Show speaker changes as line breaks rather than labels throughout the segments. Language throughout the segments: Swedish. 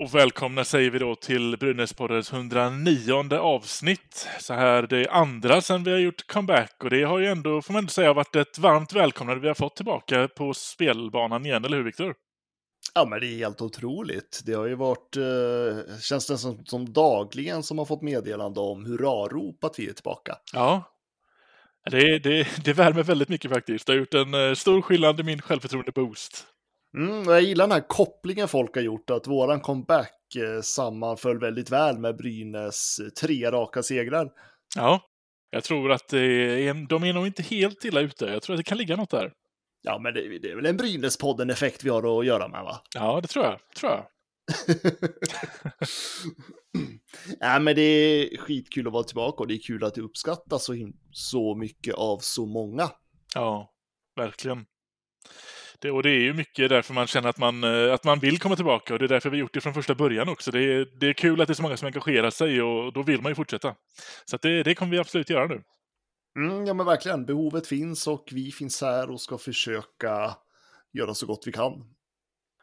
Och välkomna säger vi då till Brynäspoddens 109 avsnitt. Så här det andra sen vi har gjort comeback och det har ju ändå, får man ändå säga, varit ett varmt välkomnande vi har fått tillbaka på spelbanan igen, eller hur Viktor?
Ja, men det är helt otroligt. Det har ju varit, eh, känns det som, som dagligen som har fått meddelande om hurrarop att vi är tillbaka.
Ja. Det, det, det värmer väldigt mycket faktiskt. Det har gjort en eh, stor skillnad i min självförtroende-boost.
Mm, jag gillar den här kopplingen folk har gjort, att våran comeback eh, sammanföll väldigt väl med Brynäs eh, tre raka segrar.
Ja. Jag tror att är de är nog inte helt illa ute. Jag tror att det kan ligga något där.
Ja, men det, det är väl en Brynäspodden-effekt vi har att göra med, va?
Ja, det tror jag. Tror jag.
Nej, men det är skitkul att vara tillbaka och det är kul att det uppskattas så, så mycket av så många.
Ja, verkligen. Det, och det är ju mycket därför man känner att man, eh, att man vill komma tillbaka och det är därför vi gjort det från första början också. Det är, det är kul att det är så många som engagerar sig och då vill man ju fortsätta. Så det, det kommer vi absolut göra nu.
Mm, ja, men verkligen. Behovet finns och vi finns här och ska försöka göra så gott vi kan.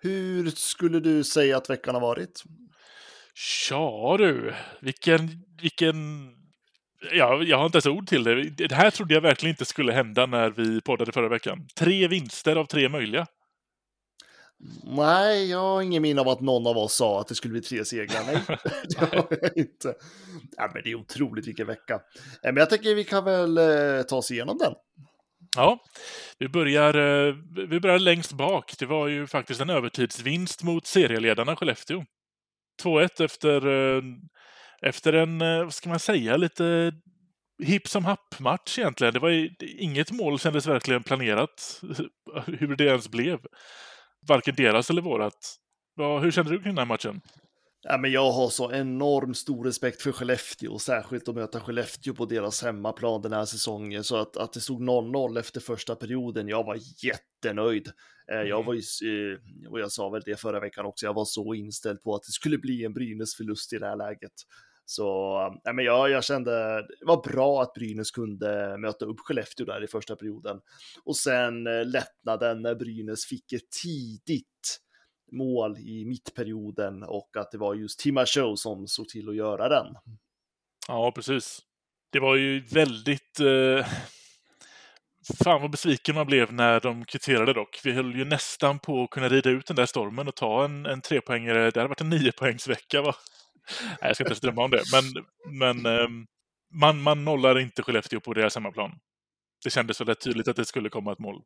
Hur skulle du säga att veckan har varit?
Ja du, vilken, vilken... Ja, jag har inte ens ord till det. Det här trodde jag verkligen inte skulle hända när vi poddade förra veckan. Tre vinster av tre möjliga.
Nej, jag har ingen minne av att någon av oss sa att det skulle bli tre segrar. Nej, det har jag inte. Ja, men det är otroligt vilken vecka. Men jag tänker vi kan väl eh, ta oss igenom den.
Ja, vi börjar, eh, vi börjar längst bak. Det var ju faktiskt en övertidsvinst mot serieledarna Skellefteå. 2-1 efter, eh, efter en, eh, vad ska man säga, lite hipp som happ-match egentligen. Det var ju, inget mål kändes verkligen planerat, hur det ens blev. Varken deras eller vårat. Ja, hur kände du kring den här matchen?
Ja, men jag har så enormt stor respekt för Skellefteå, särskilt att möta Skellefteå på deras hemmaplan den här säsongen. Så att, att det stod 0-0 efter första perioden, jag var jättenöjd. Eh, Jag var ju, eh, och jag sa väl det förra veckan också, jag var så inställd på att det skulle bli en Brynäs-förlust i det här läget. Så ja, men jag, jag kände det var bra att Brynäs kunde möta upp Skellefteå där i första perioden. Och sen eh, lättnaden när Brynäs fick ett tidigt mål i mittperioden och att det var just Tima Show som såg till att göra den.
Ja, precis. Det var ju väldigt... Eh... Fan vad besviken man blev när de kvitterade dock. Vi höll ju nästan på att kunna rida ut den där stormen och ta en, en trepoängare. Det hade varit en niopoängsvecka va? Nej, jag ska inte ens drömma om det. Men, men ehm, man, man nollar inte Skellefteå på deras hemmaplan. Det kändes väldigt tydligt att det skulle komma ett mål.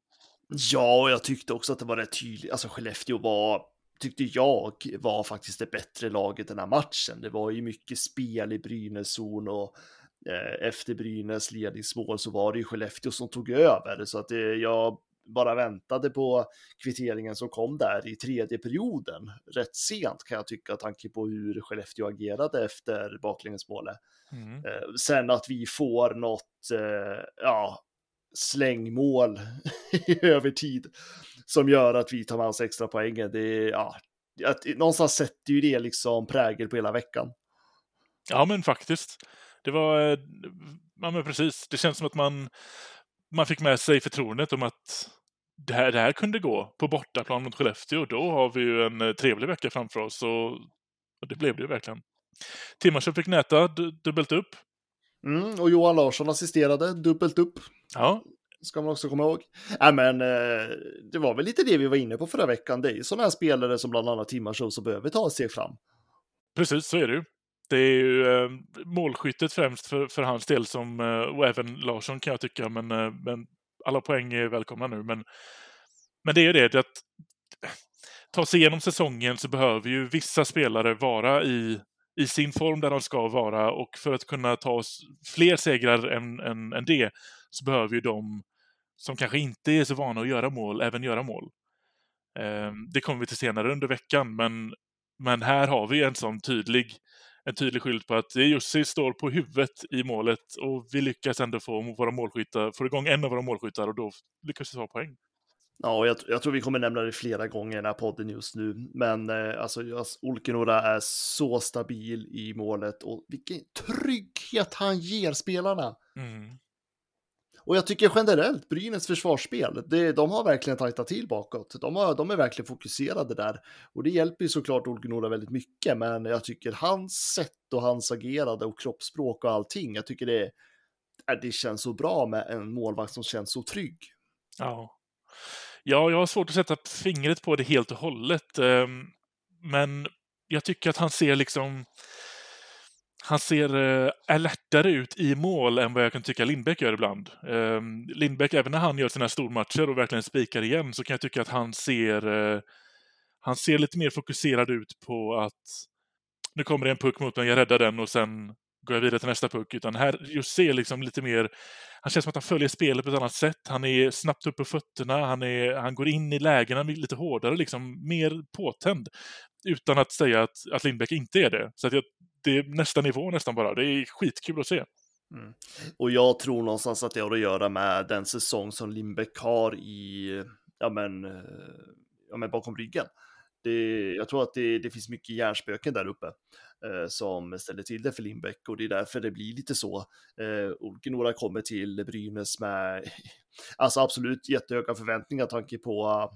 Ja, och jag tyckte också att det var rätt tydligt. Alltså Skellefteå var, tyckte jag, var faktiskt det bättre laget den här matchen. Det var ju mycket spel i Brynäs zon och eh, efter Brynäs ledningsmål så var det ju Skellefteå som tog över. Så att det, jag bara väntade på kvitteringen som kom där i tredje perioden. Rätt sent kan jag tycka, tanke på hur Skellefteå agerade efter baklängesmålet.
Mm.
Eh, sen att vi får något, eh, ja, slängmål i övertid som gör att vi tar med oss extra poängen. Det ja, att, någonstans sätter ju det liksom prägel på hela veckan.
Ja, men faktiskt. Det var... eh, Ja, men precis. Det känns som att man, man fick med sig förtroendet om att det här, det här kunde gå på bortaplan mot Skellefteå. Då har vi ju en eh, trevlig vecka framför oss och, och det blev det ju verkligen. Timmarsen fick näta du- dubbelt upp.
Mm, och Johan Larsson assisterade dubbelt upp.
Ja,
Ska man också komma ihåg. Ja, men eh, det var väl lite det vi var inne på förra veckan. Det är ju sådana här spelare som bland annat Timmarsson som behöver ta ett steg fram.
precis så är det ju. Det är ju eh, målskyttet främst för, för hans del som, eh, och även Larsson kan jag tycka, men, eh, men alla poäng är välkomna nu. Men, men det är ju det, det att ta sig igenom säsongen så behöver ju vissa spelare vara i, i sin form där de ska vara och för att kunna ta oss fler segrar än, än, än det så behöver ju de som kanske inte är så vana att göra mål även göra mål. Eh, det kommer vi till senare under veckan, men, men här har vi en sån tydlig en tydlig skylt på att Jussi står på huvudet i målet och vi lyckas ändå få våra målskyttar, få igång en av våra målskyttar och då lyckas vi ta poäng.
Ja, och jag, jag, tror vi kommer nämna det flera gånger i den här podden just nu, men eh, alltså, Olkinora är så stabil i målet och vilken trygghet han ger spelarna. Mm. Och jag tycker generellt Brynäs försvarsspel, det, de har verkligen tajtat till bakåt. De, har, de är verkligen fokuserade där. Och det hjälper ju såklart Olgunola väldigt mycket, men jag tycker hans sätt och hans agerande och kroppsspråk och allting, jag tycker det, äh, det känns så bra med en målvakt som känns så trygg.
Ja. Ja, jag har svårt att sätta fingret på det helt och hållet. Ehm, men jag tycker att han ser liksom han ser eh, alertare ut i mål än vad jag kan tycka Lindbäck gör ibland. Eh, Lindbäck, även när han gör sina stormatcher och verkligen spikar igen, så kan jag tycka att han ser, eh, han ser lite mer fokuserad ut på att nu kommer det en puck mot mig, jag räddar den och sen går jag vidare till nästa puck. Utan här just ser liksom lite mer, han känns som att han följer spelet på ett annat sätt. Han är snabbt upp på fötterna, han, är, han går in i lägena lite hårdare, liksom mer påtänd. Utan att säga att, att Lindbäck inte är det. Så att jag, det är nästa nivå nästan bara. Det är skitkul att se.
Mm. Och jag tror någonstans att det har att göra med den säsong som Lindbäck har i, ja men, eh, ja men bakom ryggen. Det, jag tror att det, det finns mycket hjärnspöken där uppe eh, som ställer till det för Lindbäck och det är därför det blir lite så. Eh, några kommer till Brynäs med, alltså absolut jättehöga förväntningar tanke på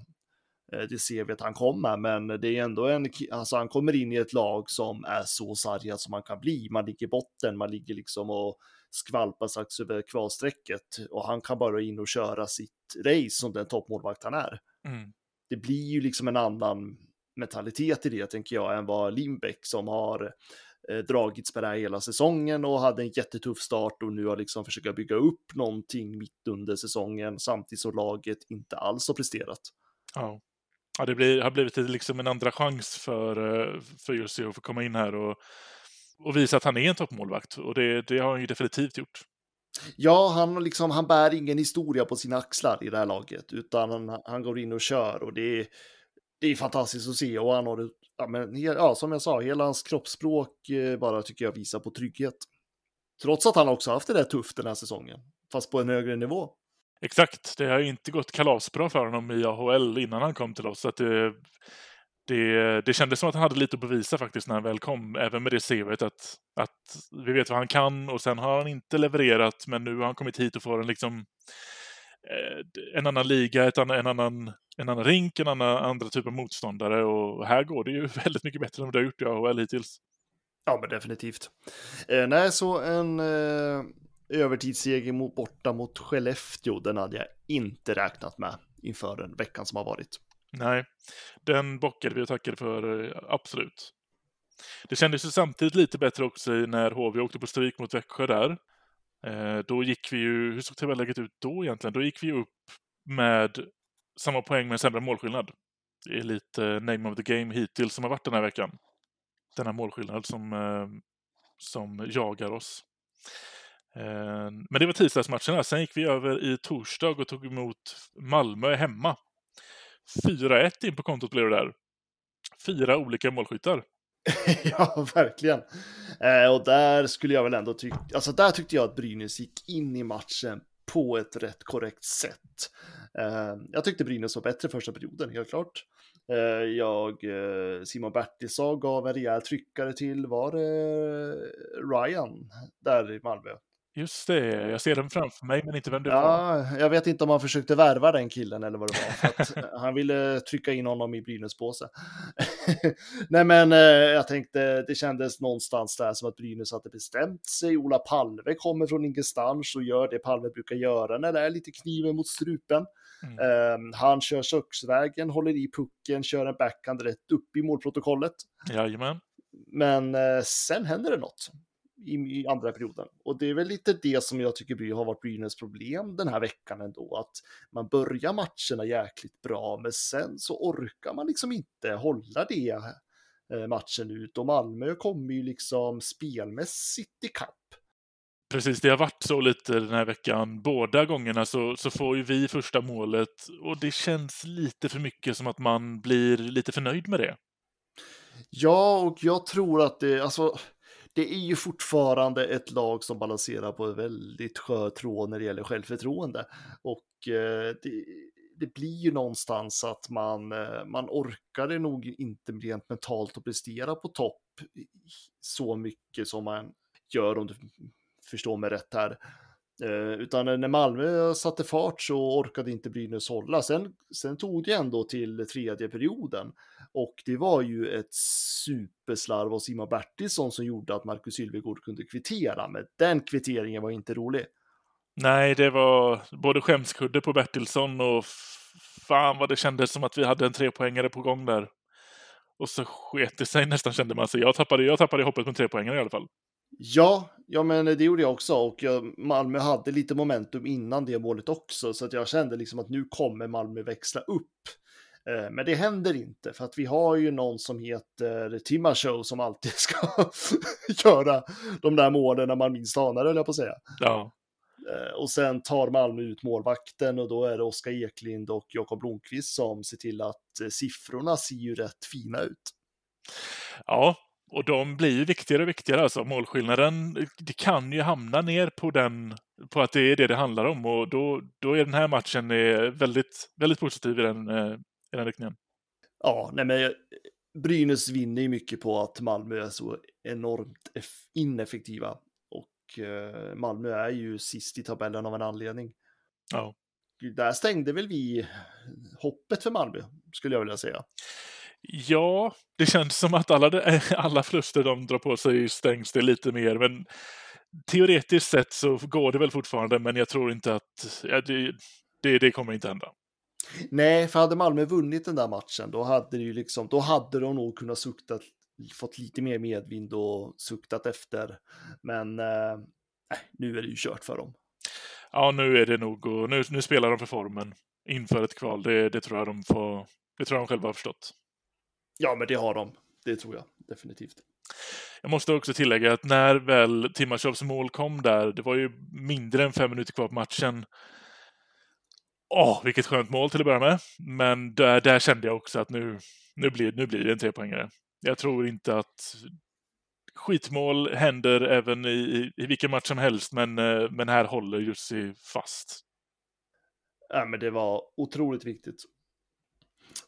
det ser vi att han kommer, men det är ändå en, alltså han kommer in i ett lag som är så sargad som man kan bli. Man ligger i botten, man ligger liksom och skvalpar strax över kvalstrecket och han kan bara in och köra sitt race som den toppmålvakt han är. Mm. Det blir ju liksom en annan mentalitet i det, tänker jag, än vad Lindbäck som har eh, dragits med det här hela säsongen och hade en jättetuff start och nu har liksom försökt bygga upp någonting mitt under säsongen samtidigt som laget inte alls har presterat.
Ja ja, det blir, har blivit liksom en andra chans för, eh, för Jussi att få komma in här och, och visa att han är en toppmålvakt. Och det, det har han ju definitivt gjort.
Ja, han, liksom, han bär ingen historia på sina axlar i det här laget, utan han, han går in och kör och det är, det är fantastiskt att se. Och han har, ja, men, ja, som jag sa, hela hans kroppsspråk eh, bara tycker jag visar på trygghet. Trots att han också haft det där tufft den här säsongen, fast på en högre nivå.
Exakt, det har inte gått kalasbra för honom i AHL innan han kom till oss. Så det, det, det kändes som att han hade lite att bevisa faktiskt när han väl kom, även med det CVt att, att vi vet vad han kan och sen har han inte levererat, men nu har han kommit hit och får en liksom eh, en annan liga, ett annan, en, annan, en annan rink, en annan, andra typ av motståndare och här går det ju väldigt mycket bättre än vad det har gjort i AHL hittills.
Ja, men definitivt. Eh, nej, så en eh, övertidsseger mot, borta mot Skellefteå, den hade jag inte räknat med inför den veckan som har varit.
Nej, den bockade vi och tackade för, eh, absolut. Det kändes ju samtidigt lite bättre också när HV åkte på stryk mot Växjö där. Eh, då gick vi ju, hur såg tabelläget ut då egentligen? Då gick vi upp med samma poäng med sämre målskillnad. Det är lite name of the game hittills som har varit den här veckan. Denna målskillnad som, eh, som jagar oss. Eh, men det var tisdagsmatcherna. Sen gick vi över i torsdag och tog emot Malmö hemma. 4-1 in på kontot blev det där. Fyra olika målskyttar.
ja, verkligen. Eh, och där skulle jag väl ändå tycka, alltså där tyckte jag att Brynäs gick in i matchen på ett rätt korrekt sätt. Eh, jag tyckte Brynäs var bättre första perioden, helt klart. Eh, jag, eh, Simon Bertilsson gav en rejäl tryckare till, var det Ryan där i Malmö?
Just det, jag ser den framför mig men inte vem det
ja,
var.
Jag vet inte om han försökte värva den killen eller vad det var. Att han ville trycka in honom i Brynäs påse. Nej men eh, jag tänkte, det kändes någonstans där som att Brynäs hade bestämt sig. Ola Palve kommer från ingenstans och gör det Palve brukar göra när det är lite kniven mot strupen. Mm. Um, han kör köksvägen, håller i pucken, kör en backhand rätt upp i målprotokollet.
Jajamän.
Men uh, sen händer det något i, i, andra perioden. Och det är väl lite det som jag tycker har varit Brynäs problem den här veckan ändå, att man börjar matcherna jäkligt bra, men sen så orkar man liksom inte hålla det eh, matchen ut och Malmö kommer ju liksom spelmässigt i kapp.
Precis, det har varit så lite den här veckan. Båda gångerna så, så får ju vi första målet och det känns lite för mycket som att man blir lite förnöjd med det.
Ja, och jag tror att det, alltså, det är ju fortfarande ett lag som balanserar på en väldigt skör tråd när det gäller självförtroende. Och eh, det, det, blir ju någonstans att man, eh, man orkar det nog inte rent mentalt att prestera på topp så mycket som man gör om du förstår mig rätt här. Eh, utan eh, när Malmö satte fart så orkade inte Brynäs hålla. Sen, sen tog det ändå till tredje perioden. Och det var ju ett superslarv av Simon Bertilsson som gjorde att Marcus Sylvegård kunde kvittera. Men den kvitteringen var inte rolig.
Nej, det var både skämskudde på Bertilsson och fan vad det kändes som att vi hade en trepoängare på gång där. Och så sket det sig nästan kände man sig. Jag tappade, jag tappade hoppet med trepoängare i alla fall.
Ja, ja, men det gjorde jag också och Malmö hade lite momentum innan det målet också så att jag kände liksom att nu kommer Malmö växla upp. Eh, men det händer inte för att vi har ju någon som heter Timma Show som alltid ska göra de där målen när man minst anar det, jag på att säga.
Ja.
Eh, och sen tar Malmö ut målvakten och då är det Oskar Eklind och Jakob Blomqvist som ser till att eh, siffrorna ser ju rätt fina ut.
Ja, och de blir ju viktigare och viktigare. Alltså målskillnaden, det kan ju hamna ner på den, på att det är det det handlar om och då, då är den här matchen väldigt, väldigt positiv i den, eh, i den riktningen.
Ja, nej men Brynäs vinner ju mycket på att Malmö är så enormt ineffektiva och eh, Malmö är ju sist i tabellen av en anledning.
Ja.
Där stängde väl vi hoppet för Malmö, skulle jag vilja säga.
Ja, det känns som att alla, alla förluster de drar på sig stängs det lite mer, men teoretiskt sett så går det väl fortfarande, men jag tror inte att ja, det, det, det kommer inte hända.
Nej, för hade Malmö vunnit den där matchen, då hade det ju liksom, då hade de nog kunnat sukta, fått lite mer medvind och suktat efter. Men eh, nu är det ju kört för dem.
Ja, nu är det nog och nu, nu spelar de för formen inför ett kval. Det, det tror jag de får, det tror jag de själva har förstått.
Ja, men det har de. Det tror jag definitivt.
Jag måste också tillägga att när väl Timashovs mål kom där, det var ju mindre än fem minuter kvar på matchen. Åh, vilket skönt mål till att börja med. Men där, där kände jag också att nu, nu, blir, nu blir det en trepoängare. Jag tror inte att skitmål händer även i, i, i vilken match som helst, men, eh, men här håller Jussi fast.
Ja, men det var otroligt viktigt.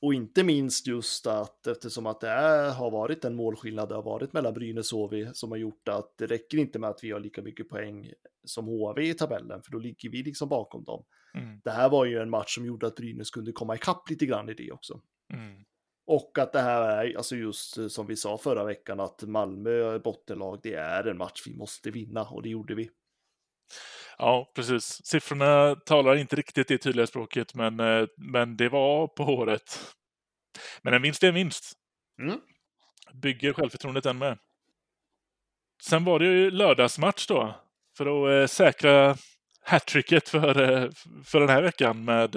Och inte minst just att eftersom att det är, har varit en målskillnad det har varit mellan Brynäs och HV som har gjort att det räcker inte med att vi har lika mycket poäng som HV i tabellen, för då ligger vi liksom bakom dem. Mm. Det här var ju en match som gjorde att Brynäs kunde komma ikapp lite grann i det också. Mm. Och att det här är, alltså just som vi sa förra veckan, att Malmö bottenlag, det är en match vi måste vinna och det gjorde vi.
Ja, precis. Siffrorna talar inte riktigt det tydliga språket, men, eh, men det var på håret. Men en vinst är en vinst. Mm. Bygger självförtroendet än med. Sen var det ju lördagsmatch då, för att eh, säkra hattricket för, eh, för den här veckan med,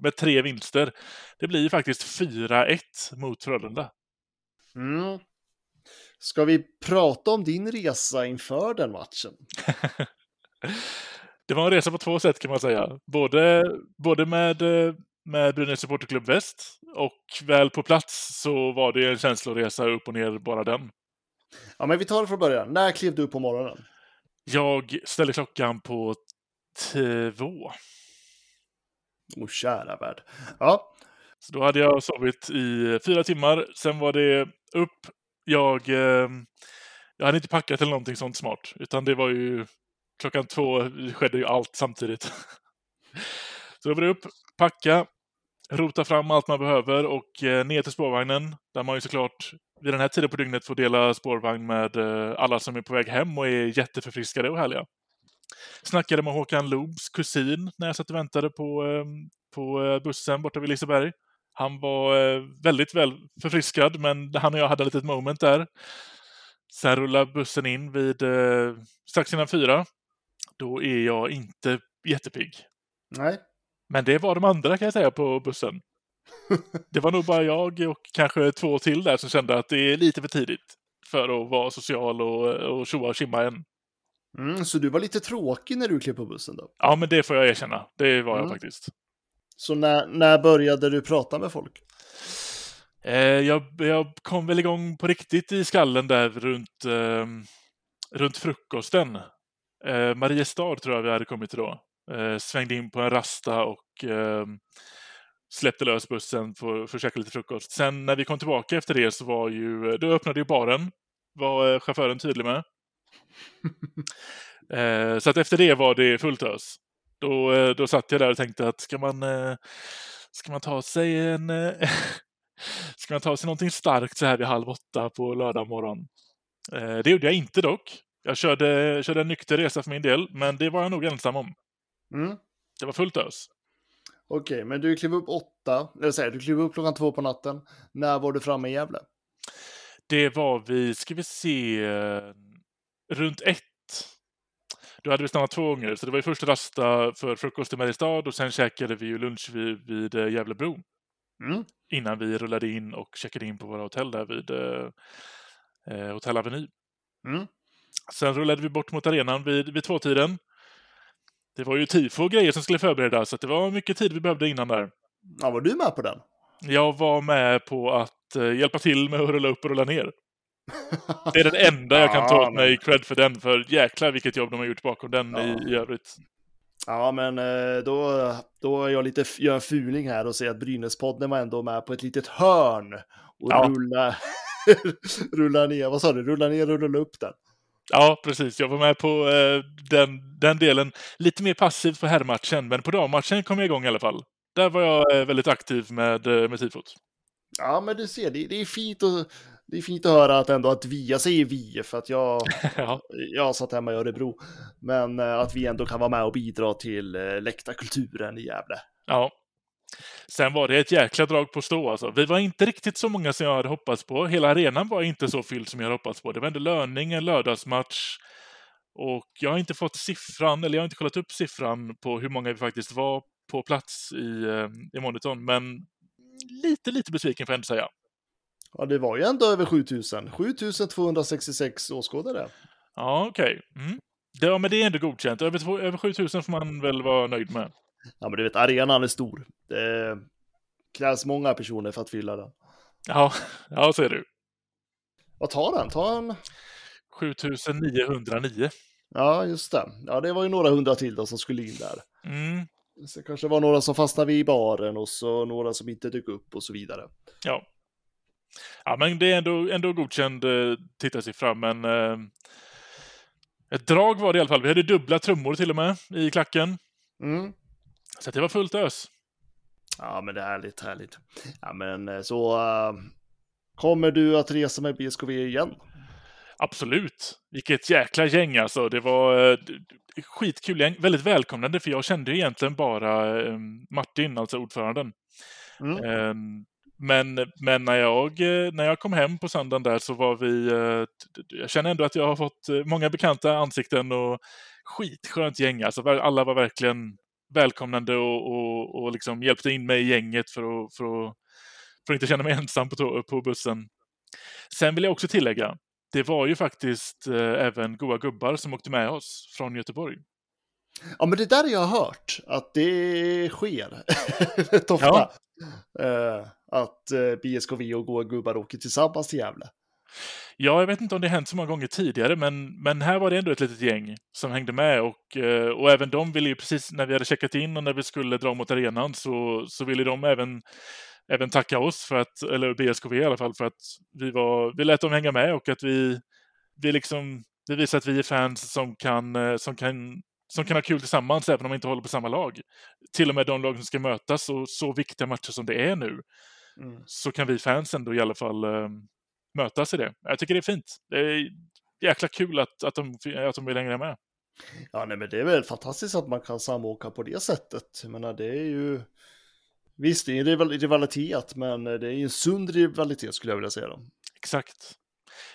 med tre vinster. Det blir ju faktiskt 4-1 mot Frölunda.
Mm. Ska vi prata om din resa inför den matchen?
det var en resa på två sätt kan man säga. Både, både med, med Brynäs Supporterklubb Väst och väl på plats så var det en känsloresa upp och ner bara den.
Ja, men vi tar det från början. När klev du på morgonen?
Jag ställde klockan på två.
Åh, oh, kära värld. Ja.
Så då hade jag sovit i fyra timmar. Sen var det upp. Jag, eh, jag hade inte packat eller någonting sånt smart, utan det var ju klockan två skedde ju allt samtidigt. Så då var det upp, packa, rota fram allt man behöver och eh, ner till spårvagnen där man ju såklart vid den här tiden på dygnet får dela spårvagn med eh, alla som är på väg hem och är jätteförfriskade och härliga. Snackade med Håkan Loobs kusin när jag satt och väntade på, ehm, på eh, bussen borta vid Liseberg. Han var väldigt väl förfriskad, men han och jag hade ett litet moment där. Sen rullade bussen in vid strax innan fyra då är jag inte jättepigg.
Nej.
Men det var de andra kan jag säga på bussen. det var nog bara jag och kanske två till där som kände att det är lite för tidigt för att vara social och, och tjoa och kimma än.
Mm, så du var lite tråkig när du klev på bussen då?
Ja, men det får jag erkänna. Det var jag
Mm.
faktiskt.
Så när, när började du prata med folk?
Eh, jag, jag kom väl igång på riktigt i skallen där runt, eh, runt frukosten. Eh, Mariestad tror jag vi hade kommit till då. Eh, svängde in på en rasta och eh, släppte lös bussen för, för att käka lite frukost. Sen när vi kom tillbaka efter det så var ju, då öppnade ju baren, var eh, chauffören tydlig med. eh, så att efter det var det fullt ös. Då, eh, då satt jag där och tänkte att ska man, ska man ta sig en Ska man ta sig någonting starkt så här vid halv åtta på lördag morgon? Eh, det gjorde jag inte dock. Jag körde, körde en nykter resa för min del, men det var jag nog ensam om.
Mm.
Det var fullt ös.
Okej, men du klev upp åtta, eller säger du klev upp klockan två på natten. När var du framme i Gävle?
Det var vi, ska vi se, runt ett. Då hade vi stannat två gånger, så det var ju först rasta för frukost i Mariestad och sen käkade vi ju lunch vid, vid eh, Gävlebro.
Mm.
Innan vi rullade in och checkade in på våra hotell där vid eh, eh, Hotell Avenue.
Mm.
Sen rullade vi bort mot arenan vid, vid tvåtiden. Det var ju tifo och grejer som skulle förberedas, så det var mycket tid vi behövde innan där.
Ja, var du med på den?
Jag var med på att eh, hjälpa till med att rulla upp och rulla ner. Det är den enda jag kan ta åt mig cred för den, för jäklar vilket jobb de har gjort bakom den
Ja.
i, i övrigt.
Ja, men eh, då, då är jag lite gör en fuling här och säger att Brynäspodden var ändå med på ett litet hörn och
Ja.
rulla, rulla ner, vad sa du, rulla ner och rulla upp den.
Ja, precis. Jag var med på eh, den, den delen. Lite mer passivt på herrmatchen, men på dammatchen kom jag igång i alla fall. Där var jag eh, väldigt aktiv med, eh, med tifot.
Ja, men du ser, det, det är fint att det är fint att höra att ändå att vi, jag säger vi för att jag,
ja.
jag satt hemma i Örebro, men eh, att vi ändå kan vara med och bidra till eh, läktarkulturen i Gävle.
ja. Sen var det ett jäkla drag på stå alltså. Vi var inte riktigt så många som jag hade hoppats på. Hela arenan var inte så fylld som jag hade hoppats på. Det var ändå löning, en lördagsmatch. Och jag har inte fått siffran, eller jag har inte kollat upp siffran på hur många vi faktiskt var på plats i, eh, i monitorn. Men lite, lite besviken får jag ändå säga.
Ja, det var ju ändå över 7000, 7266 åskådare.
Ja, okej. Mm. Det, ja, men det är ändå godkänt. Över, över 7000 får man väl vara nöjd med.
Ja, men du vet, arenan är stor. Det krävs många personer för att fylla den.
Ja, ja så är det.
Vad tar den? Tar en...
7909.
Ja, just det. Ja, det var ju några hundra till då som skulle in där.
Mm.
Så kanske var några som fastnade vid baren och så några som inte dök upp och så vidare.
Ja. Ja, men det är ändå, ändå godkänd eh, tittarsiffra, men eh, ett drag var det i alla fall. Vi hade dubbla trummor till och med i klacken.
Mm.
Så det var fullt ös.
Ja, men det är härligt, härligt. Ja, men eh, så äh, kommer du att resa med BSKV igen?
Absolut. Vilket jäkla gäng alltså. Det var eh, skitkul gäng. Väldigt välkomnande, för jag kände egentligen bara eh, Martin, alltså ordföranden.
Mm.
Eh, Men, men när, jag, eh, när jag kom hem på söndagen där så var vi... Jag känner ändå att jag har fått många bekanta ansikten och skitskönt gäng. Alltså, alla var verkligen välkomnande och, och, och liksom hjälpte in mig i gänget för att, för att, för att inte känna mig ensam på, på bussen. Sen vill jag också tillägga, det var ju faktiskt eh, även goa gubbar som åkte med oss från Göteborg.
Ja, men det där har jag hört att det sker rätt ofta.
Ja.
Eh, att eh, BSKV och goa gubbar åker tillsammans till Gävle.
Ja, jag vet inte om det hänt så många gånger tidigare, men, men här var det ändå ett litet gäng som hängde med och, eh, och även de ville ju precis när vi hade checkat in och när vi skulle dra mot arenan så, så ville de även, även tacka oss, för att, eller BSKV i alla fall, för att vi, var, vi lät dem hänga med och att vi, vi, liksom, vi visar att vi är fans som kan, eh, som, kan, som kan ha kul tillsammans även om vi inte håller på samma lag. Till och med de lag som ska mötas och så viktiga matcher som det är nu
Mm.
så kan vi fans ändå i alla fall eh, mötas i det. Jag tycker det är fint. Det är jäkla kul att, att, de, att de vill hänga med.
Ja, nej, men det är väl fantastiskt att man kan samåka på det sättet. Jag menar, det är ju... Visst, det är en rivalitet, men det är en sund rivalitet skulle jag vilja säga. Då.
Exakt.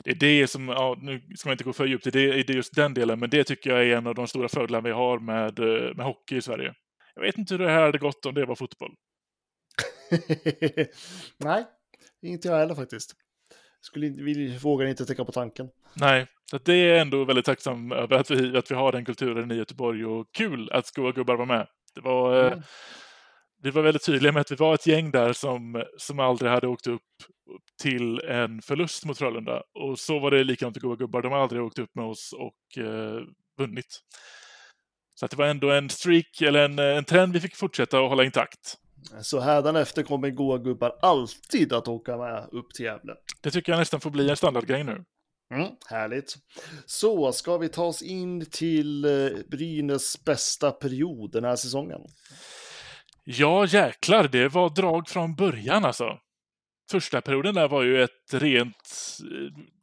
Det är det som, ja, nu ska man inte gå för djupt i det, det just den delen, men det tycker jag är en av de stora fördelarna vi har med, eh, med hockey i Sverige. Jag vet inte hur det här hade gått om det var fotboll.
nej, inte jag heller faktiskt. Skulle vi vågar inte tänka på tanken.
Nej, så det är ändå väldigt tacksam över att vi, att vi har den kulturen i Göteborg och kul att Goa gubbar var med. Det var, eh,
Mm.
Vi var väldigt tydliga med att vi var ett gäng där som, som aldrig hade åkt upp till en förlust mot Frölunda. Och så var det likadant i Goa gubbar. De har aldrig åkt upp med oss och eh, vunnit. Så att det var ändå en streak, eller en, en trend vi fick fortsätta att hålla intakt.
Så hädanefter kommer goa gubbar alltid att åka med upp till Gävle.
Det tycker jag nästan får bli en standardgrej nu.
Mm, härligt. Så ska vi ta oss in till eh, Brynäs bästa period den här säsongen.
Ja, jäklar, det var drag från början alltså. Första perioden där var ju ett rent...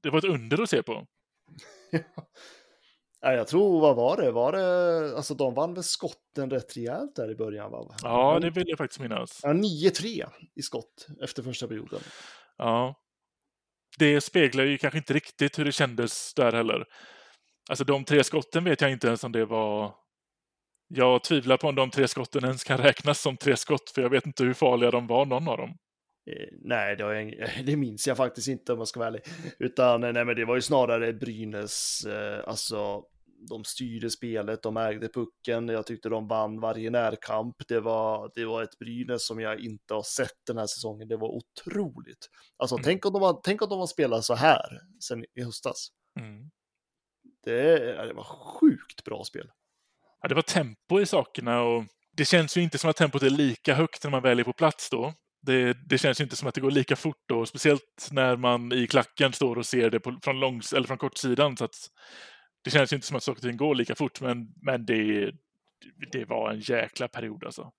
Det var ett under att se på.
Nej, jag tror, vad var det? Var det, alltså de vann väl skotten rätt rejält där i början va?
Ja, det vill jag faktiskt minnas.
Ja, 9-3 i skott efter första perioden.
Ja. Det speglar ju kanske inte riktigt hur det kändes där heller. Alltså de tre skotten vet jag inte ens om det var... Jag tvivlar på om de tre skotten ens kan räknas som tre skott, för jag vet inte hur farliga de var, någon av dem.
Eh, nej, det, jag, det minns jag faktiskt inte om jag ska vara ärlig. Utan eh, nej, men det var ju snarare Brynäs, eh, alltså de styrde spelet, de ägde pucken, jag tyckte de vann varje närkamp. Det var, det var ett Brynäs som jag inte har sett den här säsongen. Det var otroligt. Alltså
Mm.
tänk, om de tänk om de har spelat så här sen i höstas.
Mm.
Det, det var sjukt bra spel.
Ja, det var tempo i sakerna och det känns ju inte som att tempot är lika högt när man väl är på plats då. Det, det känns ju inte som att det går lika fort då, speciellt när man i klacken står och ser det på, från, långs, eller från kortsidan. Så att det känns ju inte som att saker och ting går lika fort, men, men det, det var en jäkla period alltså.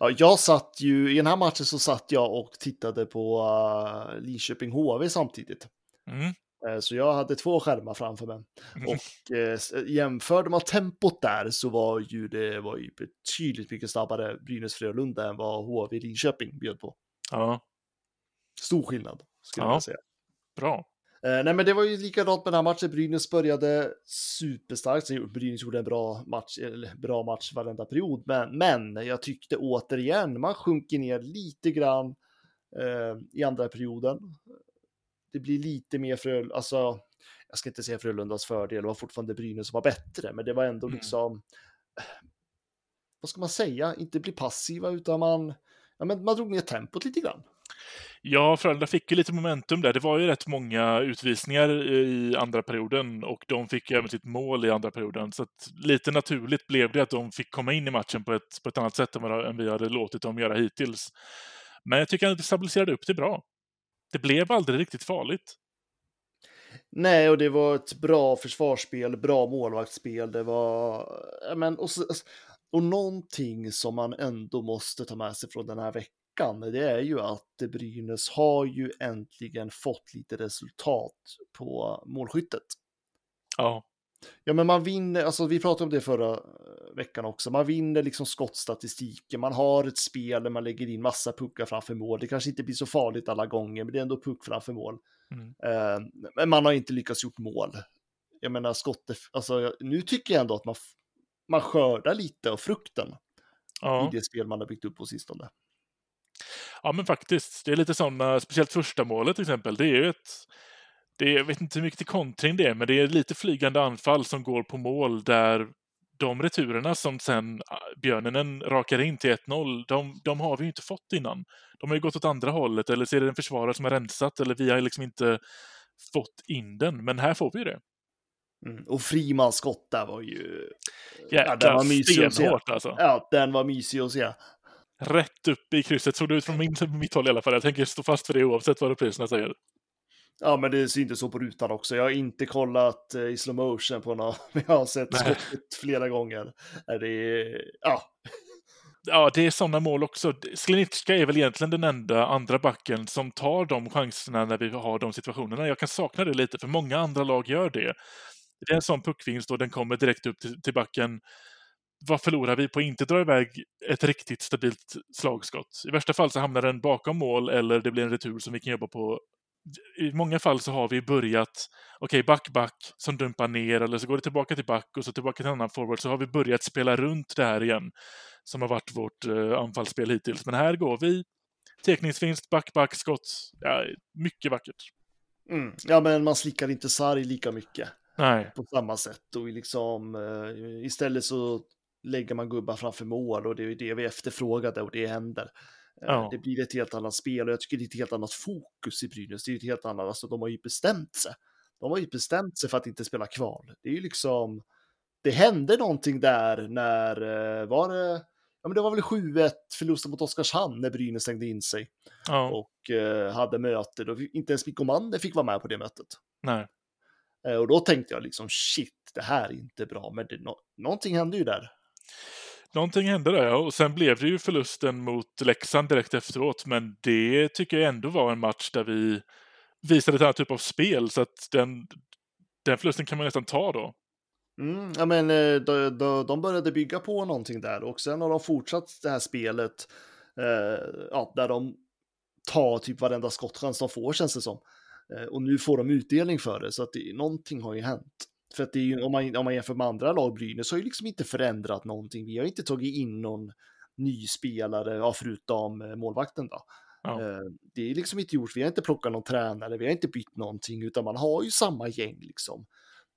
Ja, jag satt ju, i den här matchen så satt jag och tittade på uh, Linköping HV samtidigt.
Mm.
Eh, Så jag hade två skärmar framför mig.
Mm.
Och eh, s- jämförde man tempot där så var ju det var ju betydligt mycket snabbare Brynäs Frölunda än vad HV Linköping bjöd på.
Ja,
Stor skillnad skulle
Ja.
jag säga.
bra.
Eh, nej, men det var ju likadant med den här matchen. Brynäs började superstarkt. Sen Brynäs gjorde en bra match, eller bra match varenda period. Men, men jag tyckte återigen, man sjunker ner lite grann eh, i andra perioden. Det blir lite mer för, alltså, jag ska inte säga Frölundas fördel, det var fortfarande Brynäs som var bättre, men det var ändå
Mm.
liksom, vad ska man säga, inte bli passiva utan man, ja, men man drog ner tempot lite grann.
Ja, Frölunda fick ju lite momentum där. Det var ju rätt många utvisningar i andra perioden och de fick ju även sitt mål i andra perioden. Så att lite naturligt blev det att de fick komma in i matchen på ett, på ett annat sätt än, vad, än vi hade låtit dem göra hittills. Men jag tycker att det stabiliserade upp det bra. Det blev aldrig riktigt farligt.
Nej, och det var ett bra försvarsspel, bra målvaktsspel. Det var, men, och, så, och någonting som man ändå måste ta med sig från den här veckan, det är ju att Brynäs har ju äntligen fått lite resultat på målskyttet.
Ja,
Ja, men man vinner, alltså vi pratade om det förra eh, veckan också, man vinner liksom skottstatistiken, man har ett spel där man lägger in massa puckar framför mål. Det kanske inte blir så farligt alla gånger, men det är ändå puck framför mål.
Mm.
Eh, men man har inte lyckats gjort mål. Jag menar, skottet, alltså nu tycker jag ändå att man, man skördar lite av frukten
ja.
i det spel man har byggt upp på sistone.
Ja, men faktiskt. Det är lite sådana, speciellt första målet till exempel. Det är ju ett det är, jag vet inte hur mycket till kontring det är, men det är lite flygande anfall som går på mål där de returerna som sen ah, Björnenen rakar in till 1-0, de, de har vi ju inte fått innan. De har ju gått åt andra hållet, eller så är det en försvarare som har rensat, eller vi har liksom inte fått in den. Men här får vi ju det.
Mm. Och Frimans skott där var ju...
Jäklar,
den var mysig att se.
stenhårt alltså.
Ja, den var mysig att se.
Rätt upp i krysset, såg det ut från min, mitt håll i alla fall. Jag tänker stå fast för det oavsett vad repriserna säger.
Ja, men det syntes så på rutan också. Jag har inte kollat eh, i slow motion på något, men jag har sett
Nej.
skottet flera gånger. Är det, ja,
Ja, det är sådana mål också. Sklenicka är väl egentligen den enda andra backen som tar de chanserna när vi har de situationerna. Jag kan sakna det lite, för många andra lag gör det. Det är en sån puckvinst och den kommer direkt upp till, till backen. Vad förlorar vi på att inte dra iväg ett riktigt stabilt slagskott? I värsta fall så hamnar den bakom mål eller det blir en retur som vi kan jobba på. I många fall så har vi börjat, okej, back, back, som dumpar ner eller så går det tillbaka till back och så tillbaka till en annan forward, så har vi börjat spela runt det här igen som har varit vårt eh, anfallsspel hittills. Men här går vi tekningsvinst, back, back, skott. Ja, mycket vackert.
Mm. Ja, men man slickar inte sarg lika mycket
Nej.
på samma sätt och liksom eh, istället så lägger man gubbar framför mål och det är det vi efterfrågade och det händer. Eh,
Ja.
Det blir ett helt annat spel och jag tycker det är ett helt annat fokus i Brynäs. Det är ett helt annat, alltså de har ju bestämt sig. De har ju bestämt sig för att inte spela kval. Det är ju liksom, det hände någonting där när, eh, var det, ja men det var väl 7-1 förlusten mot Oskarshamn när Brynäs stängde in sig
Ja.
och eh, hade möte. Då inte ens Mikko Manne fick vara med på det mötet.
Nej.
Eh, Och då tänkte jag liksom shit, det här är inte bra, men det, nå- någonting hände ju där.
Någonting hände där ja, och sen blev det ju förlusten mot Leksand direkt efteråt, men det tycker jag ändå var en match där vi visade ett annat typ av spel, så att den, den förlusten kan man nästan ta då.
Mm, ja, men eh, de, de, de började bygga på någonting där och sen har de fortsatt det här spelet eh, ja, där de tar typ varenda skottchans de får känns det som. Eh, och nu får de utdelning för det så att det, någonting har ju hänt. För att det är ju, om, man, om man jämför med andra lag, Brynäs har ju liksom inte förändrat någonting. Vi har inte tagit in någon ny spelare, ja, förutom eh, målvakten då.
Ja.
Eh, Det är liksom inte gjort, vi har inte plockat någon tränare, vi har inte bytt någonting, utan man har ju samma gäng liksom.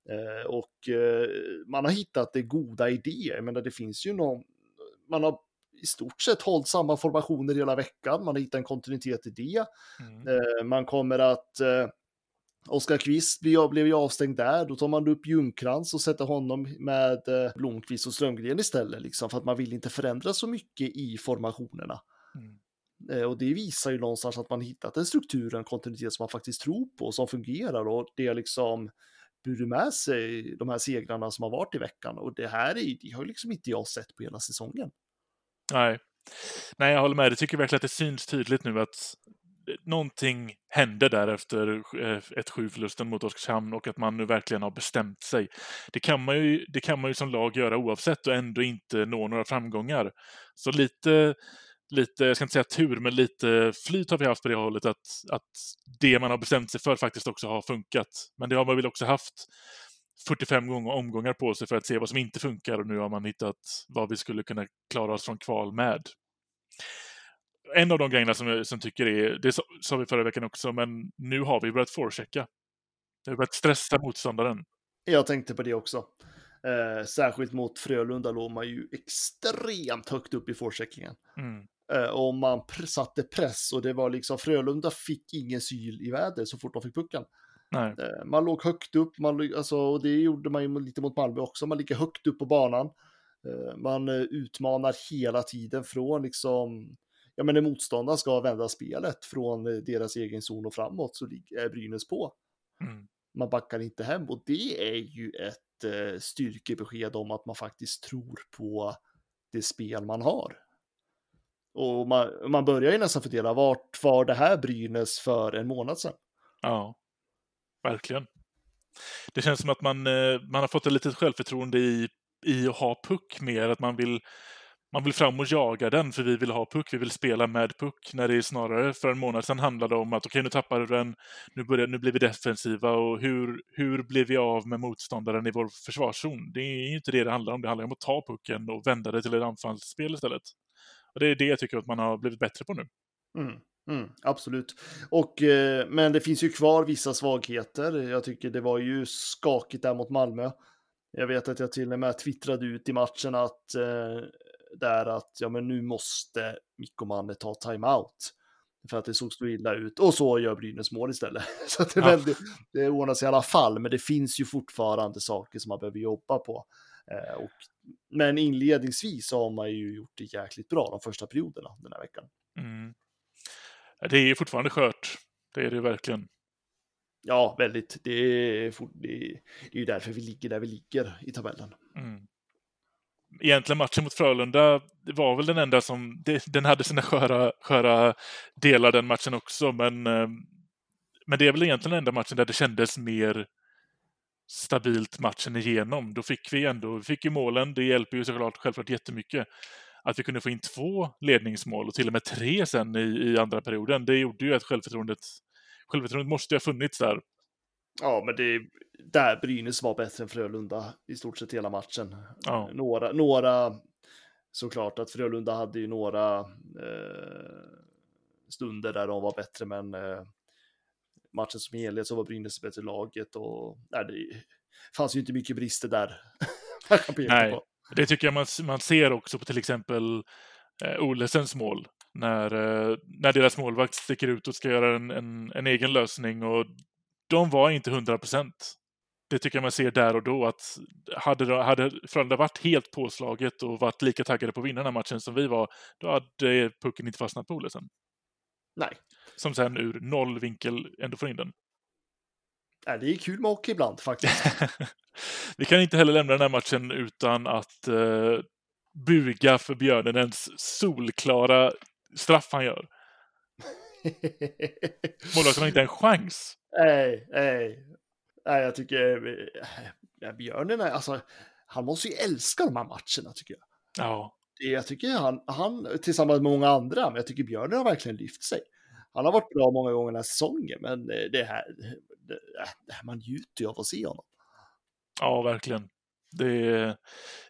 Eh, Och man har hittat det goda idéer, men det finns ju någon, man har i stort sett hållit samma formationer hela veckan, man har hittat en kontinuitet i det.
Mm.
Man kommer att Oskar Kvist blev, ju avstängd där, då tar man upp Ljungkrantz och sätter honom med eh, Blomqvist och Strömgren istället, liksom, för att man vill inte förändra så mycket i formationerna.
Mm.
Eh, Och det visar ju någonstans att man hittat en struktur en kontinuitet som man faktiskt tror på som fungerar och det är liksom burit med sig de här segrarna som har varit i veckan och det här är, det har liksom inte jag sett på hela säsongen.
Nej. Nej, jag håller med. Det tycker verkligen att det syns tydligt nu att någonting hände där efter eh, ett 7 förlusten mot Oskarshamn och att man nu verkligen har bestämt sig. Det kan man ju, det kan man ju som lag göra oavsett och ändå inte nå några framgångar. Så lite, lite, jag ska inte säga tur, men lite flyt har vi haft på det hållet att, att det man har bestämt sig för faktiskt också har funkat. Men det har man väl också haft 45 gånger, omgångar på sig för att se vad som inte funkar och nu har man hittat vad vi skulle kunna klara oss från kval med. En av de grejerna som jag som tycker är, det sa- vi förra veckan också, men nu har vi börjat forechecka. Vi har börjat stressa motståndaren.
Jag tänkte på det också. Eh, särskilt mot Frölunda låg man ju extremt högt upp i forecheckingen.
Mm.
Eh, och man satte press och det var liksom Frölunda fick ingen syl i väder så fort de fick pucken. Eh, Man låg högt upp, man, alltså, och det gjorde man ju lite mot Malmö också. Man ligger högt upp på banan. Eh, Man eh, utmanar hela tiden från liksom, ja men när motståndaren ska vända spelet från eh, deras egen zon och framåt så är Brynäs på.
Mm.
Man backar inte hem och det är ju ett eh, styrkebesked om att man faktiskt tror på det spel man har. Och man, man börjar ju nästan fundera, vart var det här Brynäs för en månad sedan?
Ja, verkligen. Det känns som att man, eh, man har fått ett litet självförtroende i, i att ha puck mer, att man vill, man vill fram och jaga den för vi vill ha puck, vi vill spela med puck, när det snarare för en månad sedan handlade om att okej, nu tappar du den, nu, börjar, nu blir vi defensiva och hur, hur blir vi av med motståndaren i vår försvarszon? Det är ju inte det det handlar om, det handlar om att ta pucken och vända det till ett anfallsspel istället. Och det är det jag tycker att man har blivit bättre på nu.
Mm, mm, absolut. Och, eh, men det finns ju kvar vissa svagheter. Jag tycker det var ju skakigt där mot Malmö. Jag vet att jag till och med twittrade ut i matchen att eh, där att ja, men nu måste Mikko Manne ta timeout. För att det såg så illa ut. Och så gör Brynäs mål istället. Så det, är
Ja.
väldigt, det ordnar sig i alla fall. Men det finns ju fortfarande saker som man behöver jobba på. Eh, och, men inledningsvis så har man ju gjort det jäkligt bra de första perioderna den här veckan.
Mm. Det är fortfarande skört. Det är det verkligen.
Ja, väldigt. Det är, fort- det är, det är ju därför vi ligger där vi ligger i tabellen.
Mm. Egentligen matchen mot Frölunda det var väl den enda som... Den hade sina sköra, sköra delar den matchen också, men, eh, men det är väl egentligen den enda matchen där det kändes mer stabilt matchen igenom. Då fick vi ändå, vi fick ju målen, det hjälper ju såklart självklart jättemycket. Att vi kunde få in två ledningsmål och till och med tre sen i, i andra perioden, det gjorde ju att självförtroendet, självförtroendet måste ju ha funnits där.
Ja, men det där Brynäs var bättre än Frölunda i stort sett hela matchen.
Ja.
Några, några, såklart att Frölunda hade ju några eh, stunder där de var bättre, men eh, matchen som helhet så var Brynäs bättre laget och nej, det fanns ju inte mycket brister där.
Nej.
på.
Det tycker jag man, man ser också på till exempel eh, Olesens mål. När, eh, när deras målvakt sticker ut och ska göra en, en, en egen lösning och de var inte 100 procent. Det tycker jag man ser där och då att hade, de- hade Frölunda varit helt påslaget och varit lika taggade på att vinna den här matchen som vi var, då hade pucken inte fastnat på Olesen.
Nej,
Som sen ur noll vinkel ändå får in den.
nej, det är kul med hockey ibland faktiskt.
Vi kan inte heller lämna den här matchen utan att eh, buga för Björnenens solklara straff han gör. Målvakten har inte en chans.
nej, nej, nej, jag tycker äh, Björnen är alltså, han måste ju älska de här matcherna tycker jag.
Ja,
Jag tycker han, han tillsammans med många andra, men jag tycker Björnen har verkligen lyft sig. Han har varit bra många gånger den här säsongen, men eh, det här, det, det här man njuter ju av att se honom.
ja verkligen. Det,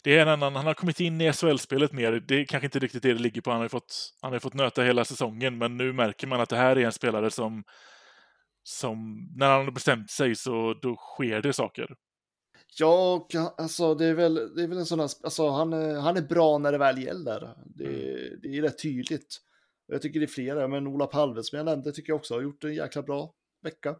det är en annan, han har kommit in i SHL-spelet mer. Det är kanske inte riktigt det det ligger på. Han har ju fått, han har fått nöta hela säsongen, men nu märker man att det här är en spelare som, som när han har bestämt sig så då sker det saker.
Ja, och alltså det är väl, det är väl en sån här, alltså han är, han är bra när det väl gäller. Det, det är rätt tydligt. Jag tycker det är flera, men Ola Palve som jag nämnde tycker jag också har gjort en jäkla bra vecka.